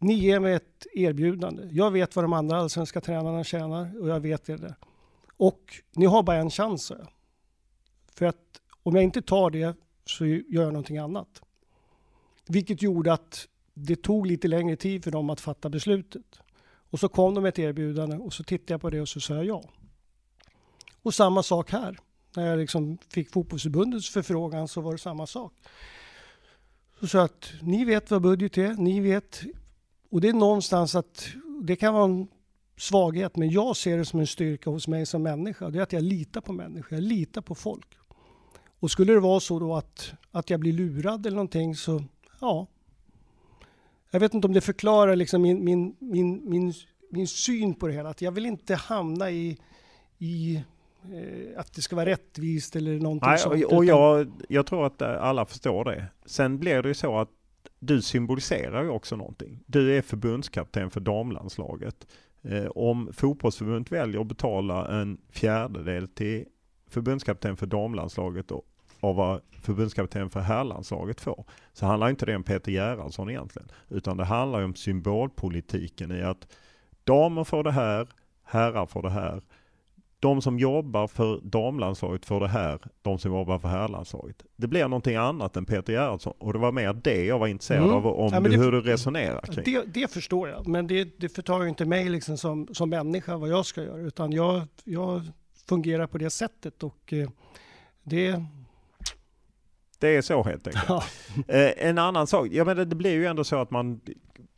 Ni ger mig ett erbjudande. Jag vet vad de andra allsvenska tränarna tjänar och jag vet det. Och ni har bara en chans, sa jag. För att om jag inte tar det så gör jag någonting annat. Vilket gjorde att det tog lite längre tid för dem att fatta beslutet. Och så kom de med ett erbjudande och så tittade jag på det och så sa jag ja. Och samma sak här. När jag liksom fick fotbollsförbundets förfrågan så var det samma sak. Så sa jag att ni vet vad budget är, ni vet. Och det är någonstans att det kan vara en svaghet, men jag ser det som en styrka hos mig som människa. Det är att jag litar på människor, jag litar på folk. Och skulle det vara så då att, att jag blir lurad eller någonting så, ja. Jag vet inte om det förklarar liksom min, min, min, min, min syn på det hela. Att jag vill inte hamna i, i eh, att det ska vara rättvist eller någonting Nej, sånt. och, jag, jag tror att eh, alla förstår det. Sen blir det ju så att du symboliserar ju också någonting. Du är förbundskapten för damlandslaget. Eh, om fotbollsförbundet väljer att betala en fjärdedel till förbundskapten för damlandslaget och av vad förbundskapten för herrlandslaget får, så handlar inte det om Peter Gerhardsson egentligen, utan det handlar om symbolpolitiken i att damer får det här, herrar får det här. De som jobbar för damlandslaget får det här, de som jobbar för herrlandslaget. Det blir någonting annat än Peter Gerhardsson och det var mer det jag var intresserad Mm. av, om Ja, det- hur du resonerar kring. Det, det förstår jag, men det, det förtar ju inte mig liksom som, som människa vad jag ska göra, utan jag, jag fungerar på det sättet och eh, Det, Det är så helt enkelt. ja. Eh, en annan sak, jag menar, det blir ju ändå så att man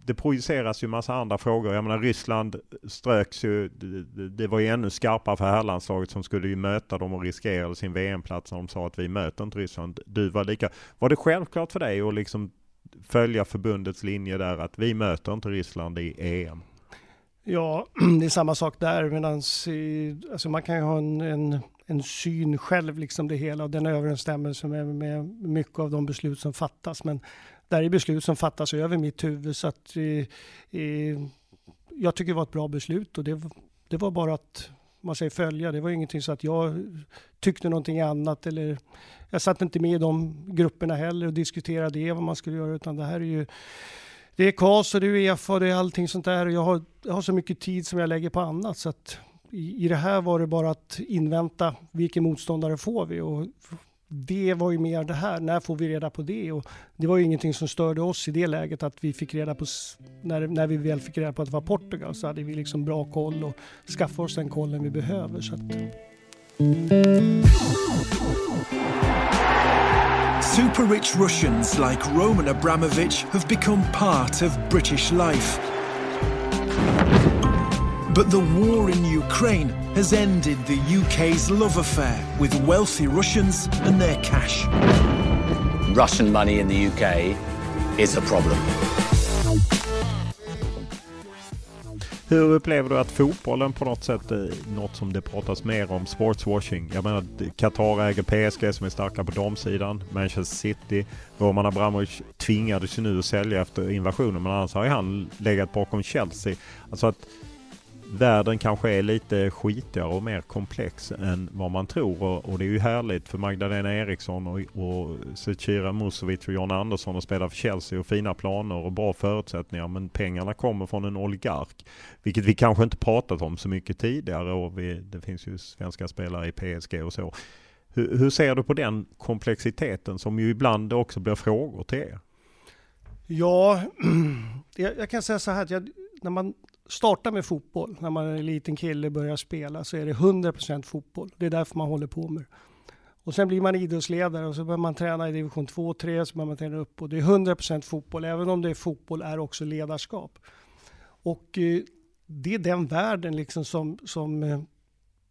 det projiceras ju massa andra frågor. Jag menar Ryssland ströks ju, det, det var ju ännu skarpare för herrlandslaget som skulle ju möta dem och riskerade sin VM-plats när de sa att vi möter inte Ryssland. Du var lika, var det självklart för dig att liksom följa förbundets linje där att vi möter inte Ryssland i EM? Ja, det är samma sak där. Medans, alltså man kan ju ha en, en, en syn själv, liksom det hela, och den överensstämmer med, med mycket av de beslut som fattas. Men där är beslut som fattas över mitt huvud. Så att, eh, eh, jag tycker det var ett bra beslut och det, det var bara att man säger följa. Det var ingenting så att jag tyckte någonting annat eller jag satt inte med i de grupperna heller och diskuterade det, vad man skulle göra, utan det här är ju det är KAS och det är Uefa och det är allting sånt där och jag har, jag har så mycket tid som jag lägger på annat så att i, i det här var det bara att invänta vilken motståndare får vi och det var ju mer det här, när får vi reda på det? Och det var ju ingenting som störde oss i det läget att vi fick reda på, när, när vi väl fick reda på att det var Portugal så hade vi liksom bra koll och skaffade oss den kollen vi behöver. Så att, Super rich Russians like Roman Abramovich have become part of British life. But the war in Ukraine has ended the UK's love affair with wealthy Russians and their cash. Russian money in the UK is a problem. Hur upplever du att fotbollen på något sätt är något som det pratas mer om? Sportswashing. Jag menar Qatar äger PSG som är starka på damsidan. Manchester City. Roman Abramovic tvingades ju nu att sälja efter invasionen men annars har ju han legat bakom Chelsea. Alltså att världen kanske är lite skitigare och mer komplex än vad man tror. Och, och det är ju härligt för Magdalena Eriksson och, och Zecira Musovic och John Andersson att spela för Chelsea och fina planer och bra förutsättningar. Men pengarna kommer från en oligark. Vilket vi kanske inte pratat om så mycket tidigare och vi, det finns ju svenska spelare i PSG och så. Hur, hur ser du på den komplexiteten som ju ibland också blir frågor till er? Ja, jag, jag kan säga så här att jag, när man startar med fotboll, när man är en liten kille och börjar spela, så är det 100% fotboll. Det är därför man håller på med det. Och sen blir man idrottsledare och så börjar man träna i division 2 och 3, så börjar man träna upp. Och det är 100% fotboll, även om det är fotboll är också ledarskap. Och eh, det är den världen liksom som, som eh,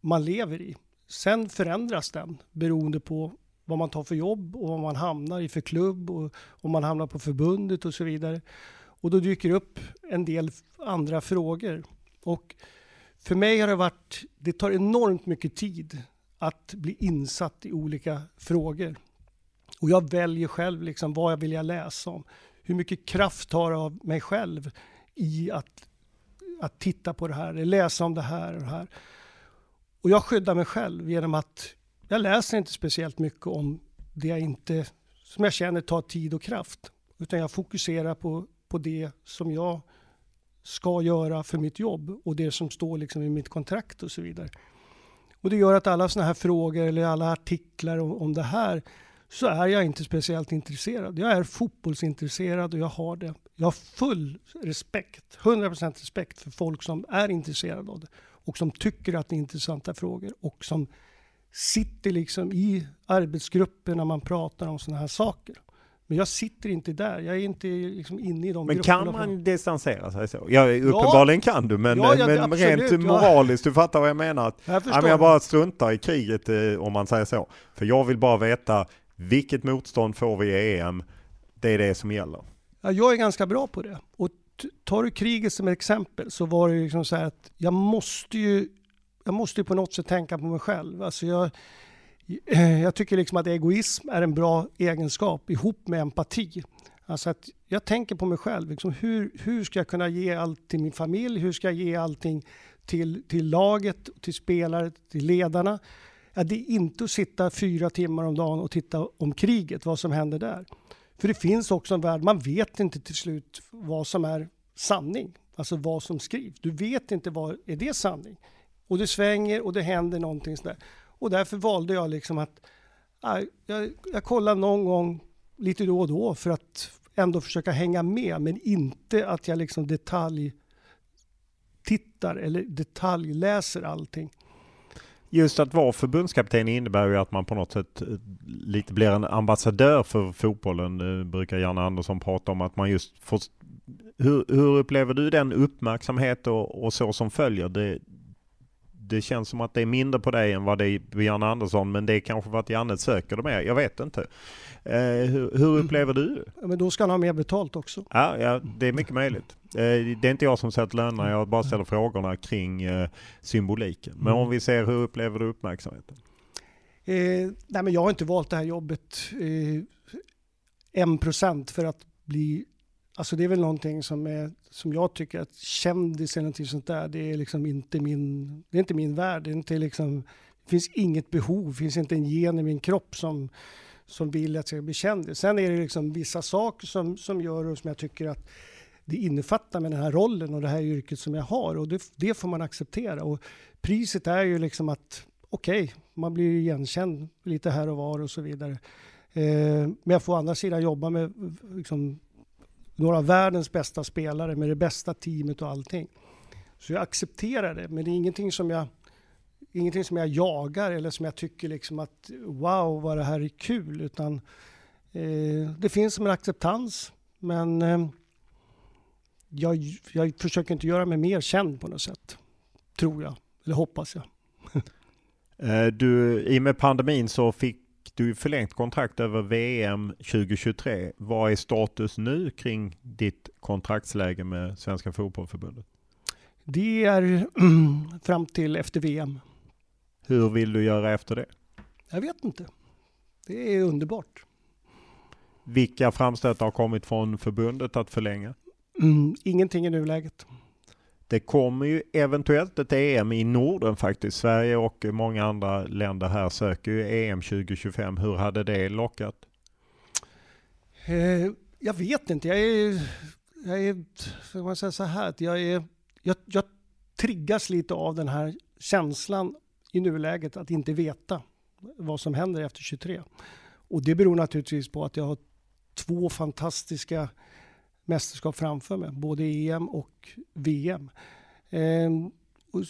man lever i. Sen förändras den beroende på vad man tar för jobb och vad man hamnar i för klubb och om man hamnar på förbundet och så vidare. Och då dyker det upp en del andra frågor. Och för mig har det varit, det tar enormt mycket tid att bli insatt i olika frågor. Och jag väljer själv liksom vad jag vill jag läsa om. Hur mycket kraft har jag av mig själv i att, att titta på det här, läsa om det här och det här. Och jag skyddar mig själv genom att jag läser inte speciellt mycket om det jag inte, som jag känner tar tid och kraft. Utan jag fokuserar på, på det som jag ska göra för mitt jobb och det som står liksom i mitt kontrakt och så vidare. Och det gör att alla sådana här frågor eller alla artiklar om, om det här så är jag inte speciellt intresserad. Jag är fotbollsintresserad och jag har det. Jag har full respekt, 100% respekt för folk som är intresserade av det och som tycker att det är intressanta frågor och som sitter liksom i arbetsgrupper när man pratar om sådana här saker. Men jag sitter inte där. Jag är inte liksom inne i de Men grupperna. kan man distansera sig så? Ja, uppenbarligen kan du, men, Ja, ja, men absolut, rent ja. moraliskt, du fattar vad jag menar? Att, Jag ja, men jag bara struntar i kriget eh, om man säger så. För jag vill bara veta vilket motstånd får vi i EM? Det är det som gäller. Ja, jag är ganska bra på det. Och tar du kriget som exempel så var det liksom så här att jag måste ju, jag måste ju på något sätt tänka på mig själv. Alltså jag, Eh, jag tycker liksom att egoism är en bra egenskap ihop med empati. Alltså att jag tänker på mig själv. Liksom hur, hur ska jag kunna ge allt till min familj? Hur ska jag ge allting till, till laget, till spelare, till ledarna? Ja, det är inte att sitta fyra timmar om dagen och titta om kriget, vad som händer där. För det finns också en värld, man vet inte till slut vad som är sanning. Alltså vad som skrivs. Du vet inte vad, är det sanning? Och det svänger och det händer någonting sådär. Och därför valde jag liksom att jag, jag kollar någon gång lite då och då för att ändå försöka hänga med men inte att jag liksom detalj tittar eller detaljläser allting. Just att vara förbundskapten innebär ju att man på något sätt eh, lite blir en ambassadör för fotbollen. Det brukar Janne Andersson prata om att man just får... Hur, hur upplever du den uppmärksamhet och, och så som följer? Det, det känns som att det är mindre på dig än vad det är på Janne Andersson, men det är kanske för att Janne söker det mer. Jag vet inte. Eh, hur, hur, upplever du det? Men då ska han ha mer betalt också. Ja, ja det är mycket möjligt. Eh, det är inte jag som sätter lönerna, jag bara ställer frågorna kring eh, symboliken. Men om vi ser, hur upplever du uppmärksamheten? Eh, nej, men jag har inte valt det här jobbet eh, 1% för att bli Alltså det är väl någonting som, är, som jag tycker att kändis eller någonting sånt där, det är liksom inte min, det är inte min värld. Det, är inte liksom, det finns inget behov, det finns inte en gen i min kropp som, som vill att jag ska bli kändis. Sen är det liksom vissa saker som, som gör och som jag tycker att det innefattar med den här rollen och det här yrket som jag har och det, det får man acceptera. Och priset är ju liksom att okej, okay, man blir igenkänd lite här och var och så vidare. Eh, men jag får å andra sidan jobba med liksom, några av världens bästa spelare med det bästa teamet och allting. Så jag accepterar det, men det är ingenting som jag, ingenting som jag jagar eller som jag tycker liksom att wow vad det här är kul, utan eh, det finns som en acceptans, men eh, jag, jag försöker inte göra mig mer känd på något sätt, tror jag, eller hoppas jag. Eh, du, I och med pandemin så fick du förlängt kontrakt över VM 2023. Vad är status nu kring ditt kontraktsläge med Svenska Fotbollförbundet? Det är fram till efter VM. Hur vill du göra efter det? Jag vet inte. Det är underbart. Vilka framstötar har kommit från förbundet att förlänga? Mm, ingenting i nuläget. Det kommer ju eventuellt ett EM i Norden faktiskt. Sverige och många andra länder här söker ju EM 2025. Hur hade det lockat? Eh, jag vet inte. Jag är, jag är, ska man säga så här, att jag, är, jag, jag triggas lite av den här känslan i nuläget att inte veta vad som händer efter 23. Och det beror naturligtvis på att jag har två fantastiska mästerskap framför mig, både EM och VM. Eh, och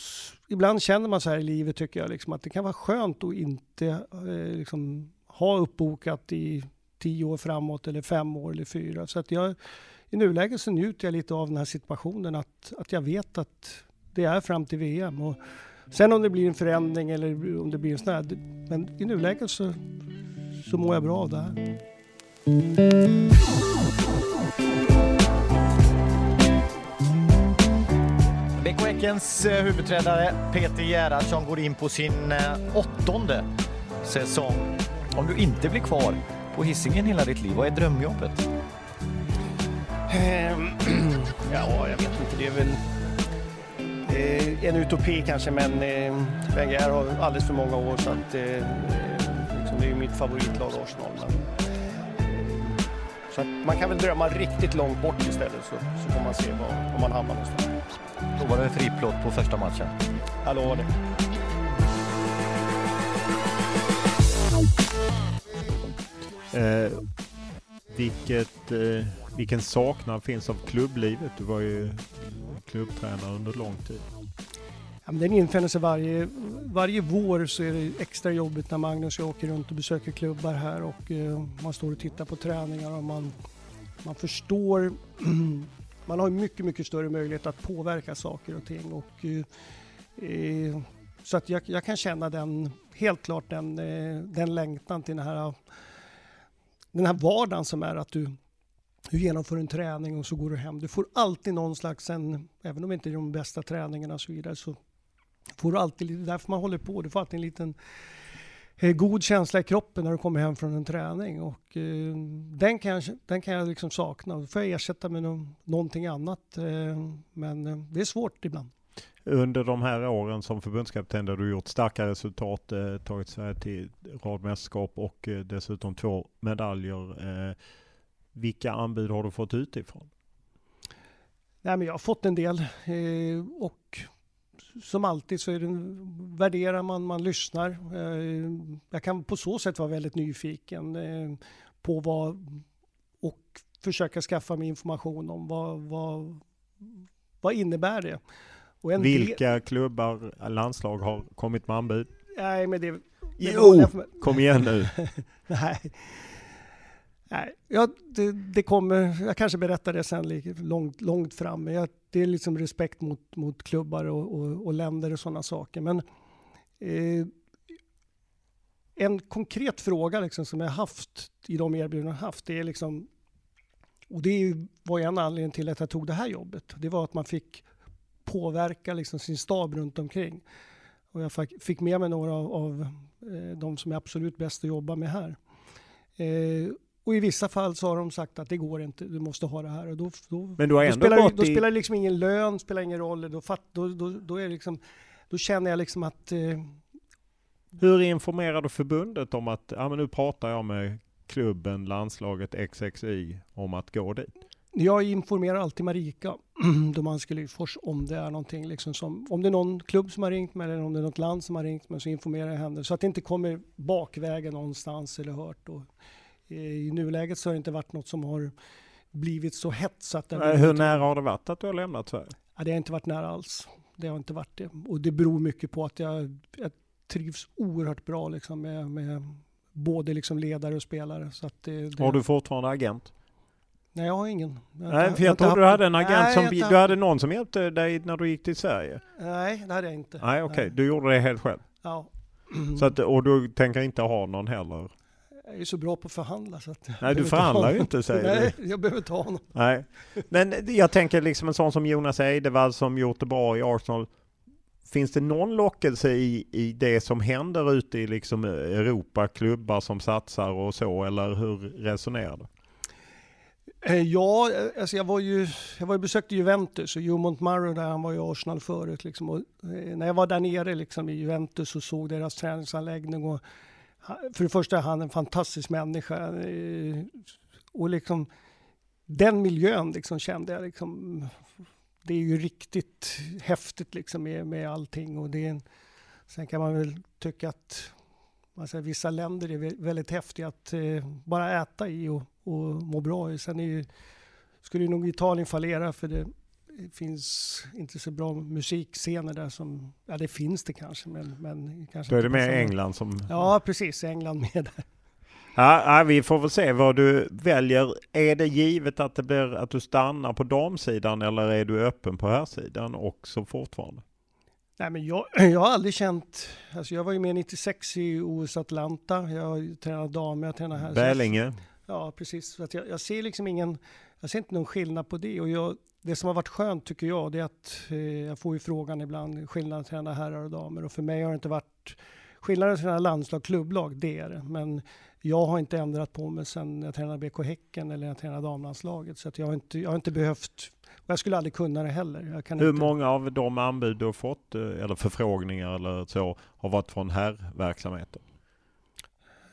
ibland känner man så här i livet tycker jag, liksom, att det kan vara skönt att inte eh, liksom, ha uppbokat i tio år framåt eller fem år eller fyra. Så att jag, i nuläget så njuter jag lite av den här situationen att, att jag vet att det är fram till VM. Och sen om det blir en förändring eller om det blir en sån här, men i nuläget så, så mår jag bra av det här. BK Häckens eh, huvudtränare Peter Gerhardsson går in på sin eh, åttonde säsong. Om du inte blir kvar på hissingen hela ditt liv, vad är drömjobbet? Ehm, ja, jag vet inte. Det är väl eh, en utopi kanske, men Wenger har alldeles för många år så att liksom, det är mitt favoritlag Arsenal. Så man kan väl drömma riktigt långt bort istället så, så får man se var, var man hamnar någonstans. Lovar du en friplåt på första matchen? Jag lovar det. Eh, vilket, eh, vilken saknad finns av klubblivet? Du var ju klubbtränare under lång tid. Ja, men den infinner sig varje, varje vår så är det extra jobbigt när Magnus och jag åker runt och besöker klubbar här och eh, man står och tittar på träningar och man, man förstår man har mycket, mycket större möjlighet att påverka saker och ting. Och, eh, eh, så att jag, jag, kan känna den, helt klart den, eh, den längtan till den här, den här vardagen som är att du, du genomför en träning och så går du hem. Du får alltid någon slags, en, även om det inte är de bästa träningarna och så vidare, så får du alltid, det är därför man håller på, du får alltid en liten Eh, god känsla i kroppen när du kommer hem från en träning. Och, eh, den, kan jag, den kan jag liksom sakna. Då får jag ersätta med no någonting annat. Eh, men eh, det är svårt ibland. Under de här åren som förbundskapten där du gjort starka resultat, eh, tagit Sverige till rad mästerskap och dessutom två medaljer. vilka anbud har du fått utifrån? Nej, men jag har fått en del och som alltid så är det, värderar man, man lyssnar. Eh, jag kan på så sätt vara väldigt nyfiken eh, på vad och försöka skaffa mig information om vad, vad, vad innebär det. Vilka del, klubbar, landslag har kommit med anbud? Nej, men det... det Jo, kom igen nu. Nej. Nej, ja, det, det, kommer, jag kanske berättar det sen långt, långt fram. Men jag, det är liksom respekt mot, mot klubbar och, och, och länder och sådana saker. Men eh, en konkret fråga liksom som jag haft i de erbjudanden jag haft, det är liksom, och det var en anledning till att jag tog det här jobbet. Det var att man fick påverka liksom sin stab runt omkring. Och jag fick med mig några av, av eh, de som är absolut bäst att jobba med här. Eh, och i vissa fall så har de sagt att det går inte, du måste ha det här. Och då, då, Men du har ändå då spelar, gått då i... spelar det liksom ingen lön, spelar ingen roll. Då, fatt, då, då, då, är liksom, då känner jag liksom att... Eh, Hur informerar du förbundet om att, ja men nu pratar jag med klubben, landslaget XXI om att gå dit? Jag informerar alltid Marika, Domanski Lyfors, om det är någonting liksom som, om det är någon klubb som har ringt mig eller om det är något land som har ringt mig så informerar jag henne så att det inte kommer bakvägen någonstans eller hört. Och, i nuläget så har det inte varit något som har blivit så hett så att... Nej, hur nära har det varit att du har lämnat Sverige? Ja, det har inte varit nära alls. Det har inte varit det. Och det beror mycket på att jag, jag trivs oerhört bra liksom med, med både liksom ledare och spelare. Så att det, det... Har du fortfarande agent? Nej, jag har ingen. Jag Nej, för jag trodde du hade en agent Nej, som, inte... du hade någon som hjälpte dig när du gick till Sverige? Nej, det hade jag inte. Nej, okej, okay. du gjorde det helt själv? Ja. Så att, och du tänker inte ha någon heller? Jag är så bra på att förhandla så att Nej, du förhandlar ju inte säger Nej, du. jag behöver ha honom. Nej, men jag tänker liksom en sån som Jonas Eidevall som gjort det bra i Arsenal. Finns det någon lockelse i, i det som händer ute i liksom Europa, klubbar som satsar och så, eller hur resonerar du? Ja, alltså jag var ju, jag var ju besökte Juventus och Joe Montmaro där han var i Arsenal förut. Liksom. Och när jag var där nere liksom, i Juventus och såg deras träningsanläggning och för det första är han en fantastisk människa. Eh, och liksom den miljön liksom kände jag liksom, det är ju riktigt häftigt liksom med, med allting. Och det är en, sen kan man väl tycka att alltså, vissa länder är väldigt häftiga att eh, bara äta i och, och må bra i. Sen är ju, skulle nog Italien fallera för det finns inte så bra musikscener där som, ja det finns det kanske men, men kanske Då är det mer England som... Ja precis, England med där. Ja, vi får väl se vad du väljer. Är det givet att det blir att du stannar på damsidan eller är du öppen på här sidan också fortfarande? Nej, men jag, jag har aldrig känt, alltså jag var ju med 96 i OS Atlanta, jag tränat damer, jag tränar här. Bälinge. Ja, precis. Så att jag, jag, ser liksom ingen, jag ser inte någon skillnad på det och jag, det som har varit skönt tycker jag, det är att eh, jag får ju frågan ibland, skillnad att träna herrar och damer och för mig har det inte varit skillnaden träna landslag, klubblag, det är det. Men jag har inte ändrat på mig sedan jag tränade BK Häcken eller jag tränade damlandslaget. Så jag, har inte, jag har inte behövt, och jag skulle aldrig kunna det heller. Hur inte... många av de anbud du har fått, eller förfrågningar eller så, har varit från herrverksamheten?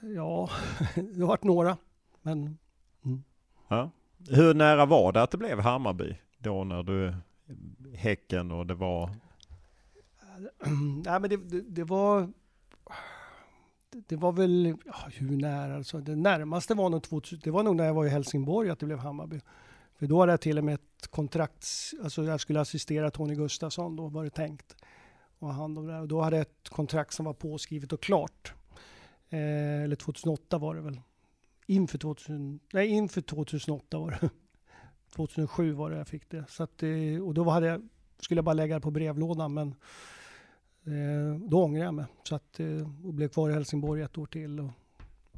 Ja, det har varit några. Men, mm. ja. Hur nära var det att det blev Hammarby då när du Häcken och det var? Nej men det, det, det var det var väl, ja, hur nära alltså, det närmaste var nog 2000, det var nog när jag var i Helsingborg att det blev Hammarby. För då hade jag till och med ett kontrakt, alltså jag skulle assistera Tony Gustafsson då var det tänkt. Och, hand om det. och då hade jag ett kontrakt som var påskrivet och klart. Eh, eller 2008 var det väl. Inför, 2000, nej, inför 2008 var det. 2007 var det jag fick det. Så att, eh, och då hade jag, skulle jag bara lägga det på brevlådan men Eh, då ångrade jag mig. Så att, eh, och blev kvar i Helsingborg ett år till. Och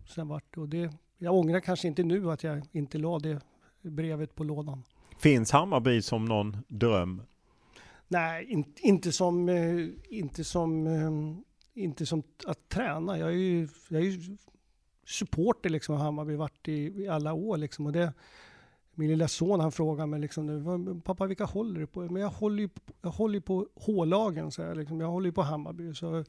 sen vart, och det, jag ångrar kanske inte nu att jag inte la det brevet på lådan. Finns Hammarby som någon dröm? Nej, in, inte som, eh, inte som, inte som att träna. Jag är ju, jag är ju supporter liksom av Hammarby, varit i, i alla år liksom. Och det, min lilla son han frågar mig liksom nu, pappa vilka håller du på? Men jag håller ju, jag håller på H-lagen, så jag, liksom, jag håller ju på Hammarby. Så,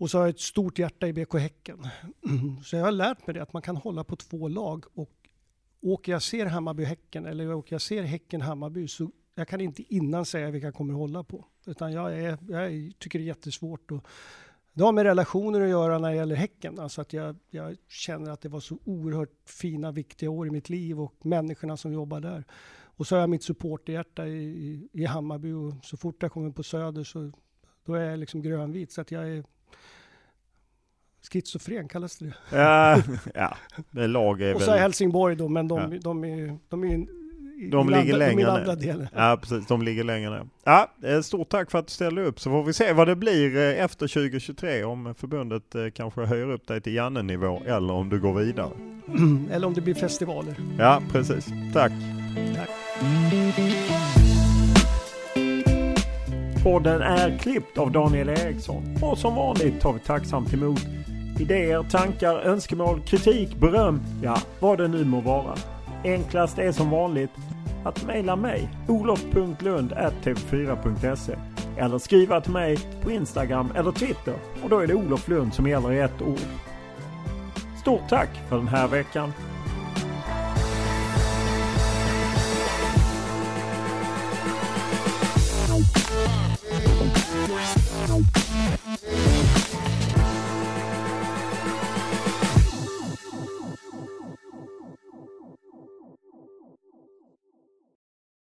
och så har jag ett stort hjärta i BK Häcken. Så jag har lärt mig det, att man kan hålla på två lag. Och åker jag ser Hammarby-Häcken eller åker jag ser Häcken-Hammarby så jag kan inte innan säga vilka jag kommer hålla på. Utan jag, är, jag tycker det är jättesvårt. Och det har med relationer att göra när det gäller Häcken. Alltså att jag, jag, känner att det var så oerhört fina, viktiga år i mitt liv och människorna som jobbar där. Och så har jag mitt supporterhjärta i, i, i Hammarby och så fort jag kommer på Söder så då är jag liksom grönvit. Så att jag är, Schizofren kallas det. Ja, ja det lag är Och väl... så är Helsingborg då, men de, Ja. de är de är i, De i ligger längre andra ner. delen. Ja, precis. De ligger längre ner. Ja, eh, stort tack för att du ställde upp så får vi se vad det blir eh, efter 2023 om förbundet eh, kanske höjer upp dig till Janne-nivå eller om du går vidare. Eller om det blir festivaler. Ja, precis. Tack. Tack. Podden är klippt av Daniel Eriksson och som vanligt tar vi tacksamt emot idéer, tankar, önskemål, kritik, beröm, ja vad det nu må vara. Enklast är som vanligt att mejla mig, olof.lund.tv4.se eller skriva till mig på Instagram eller Twitter och då är det Olof Lund som gäller i ett ord. Stort tack för den här veckan!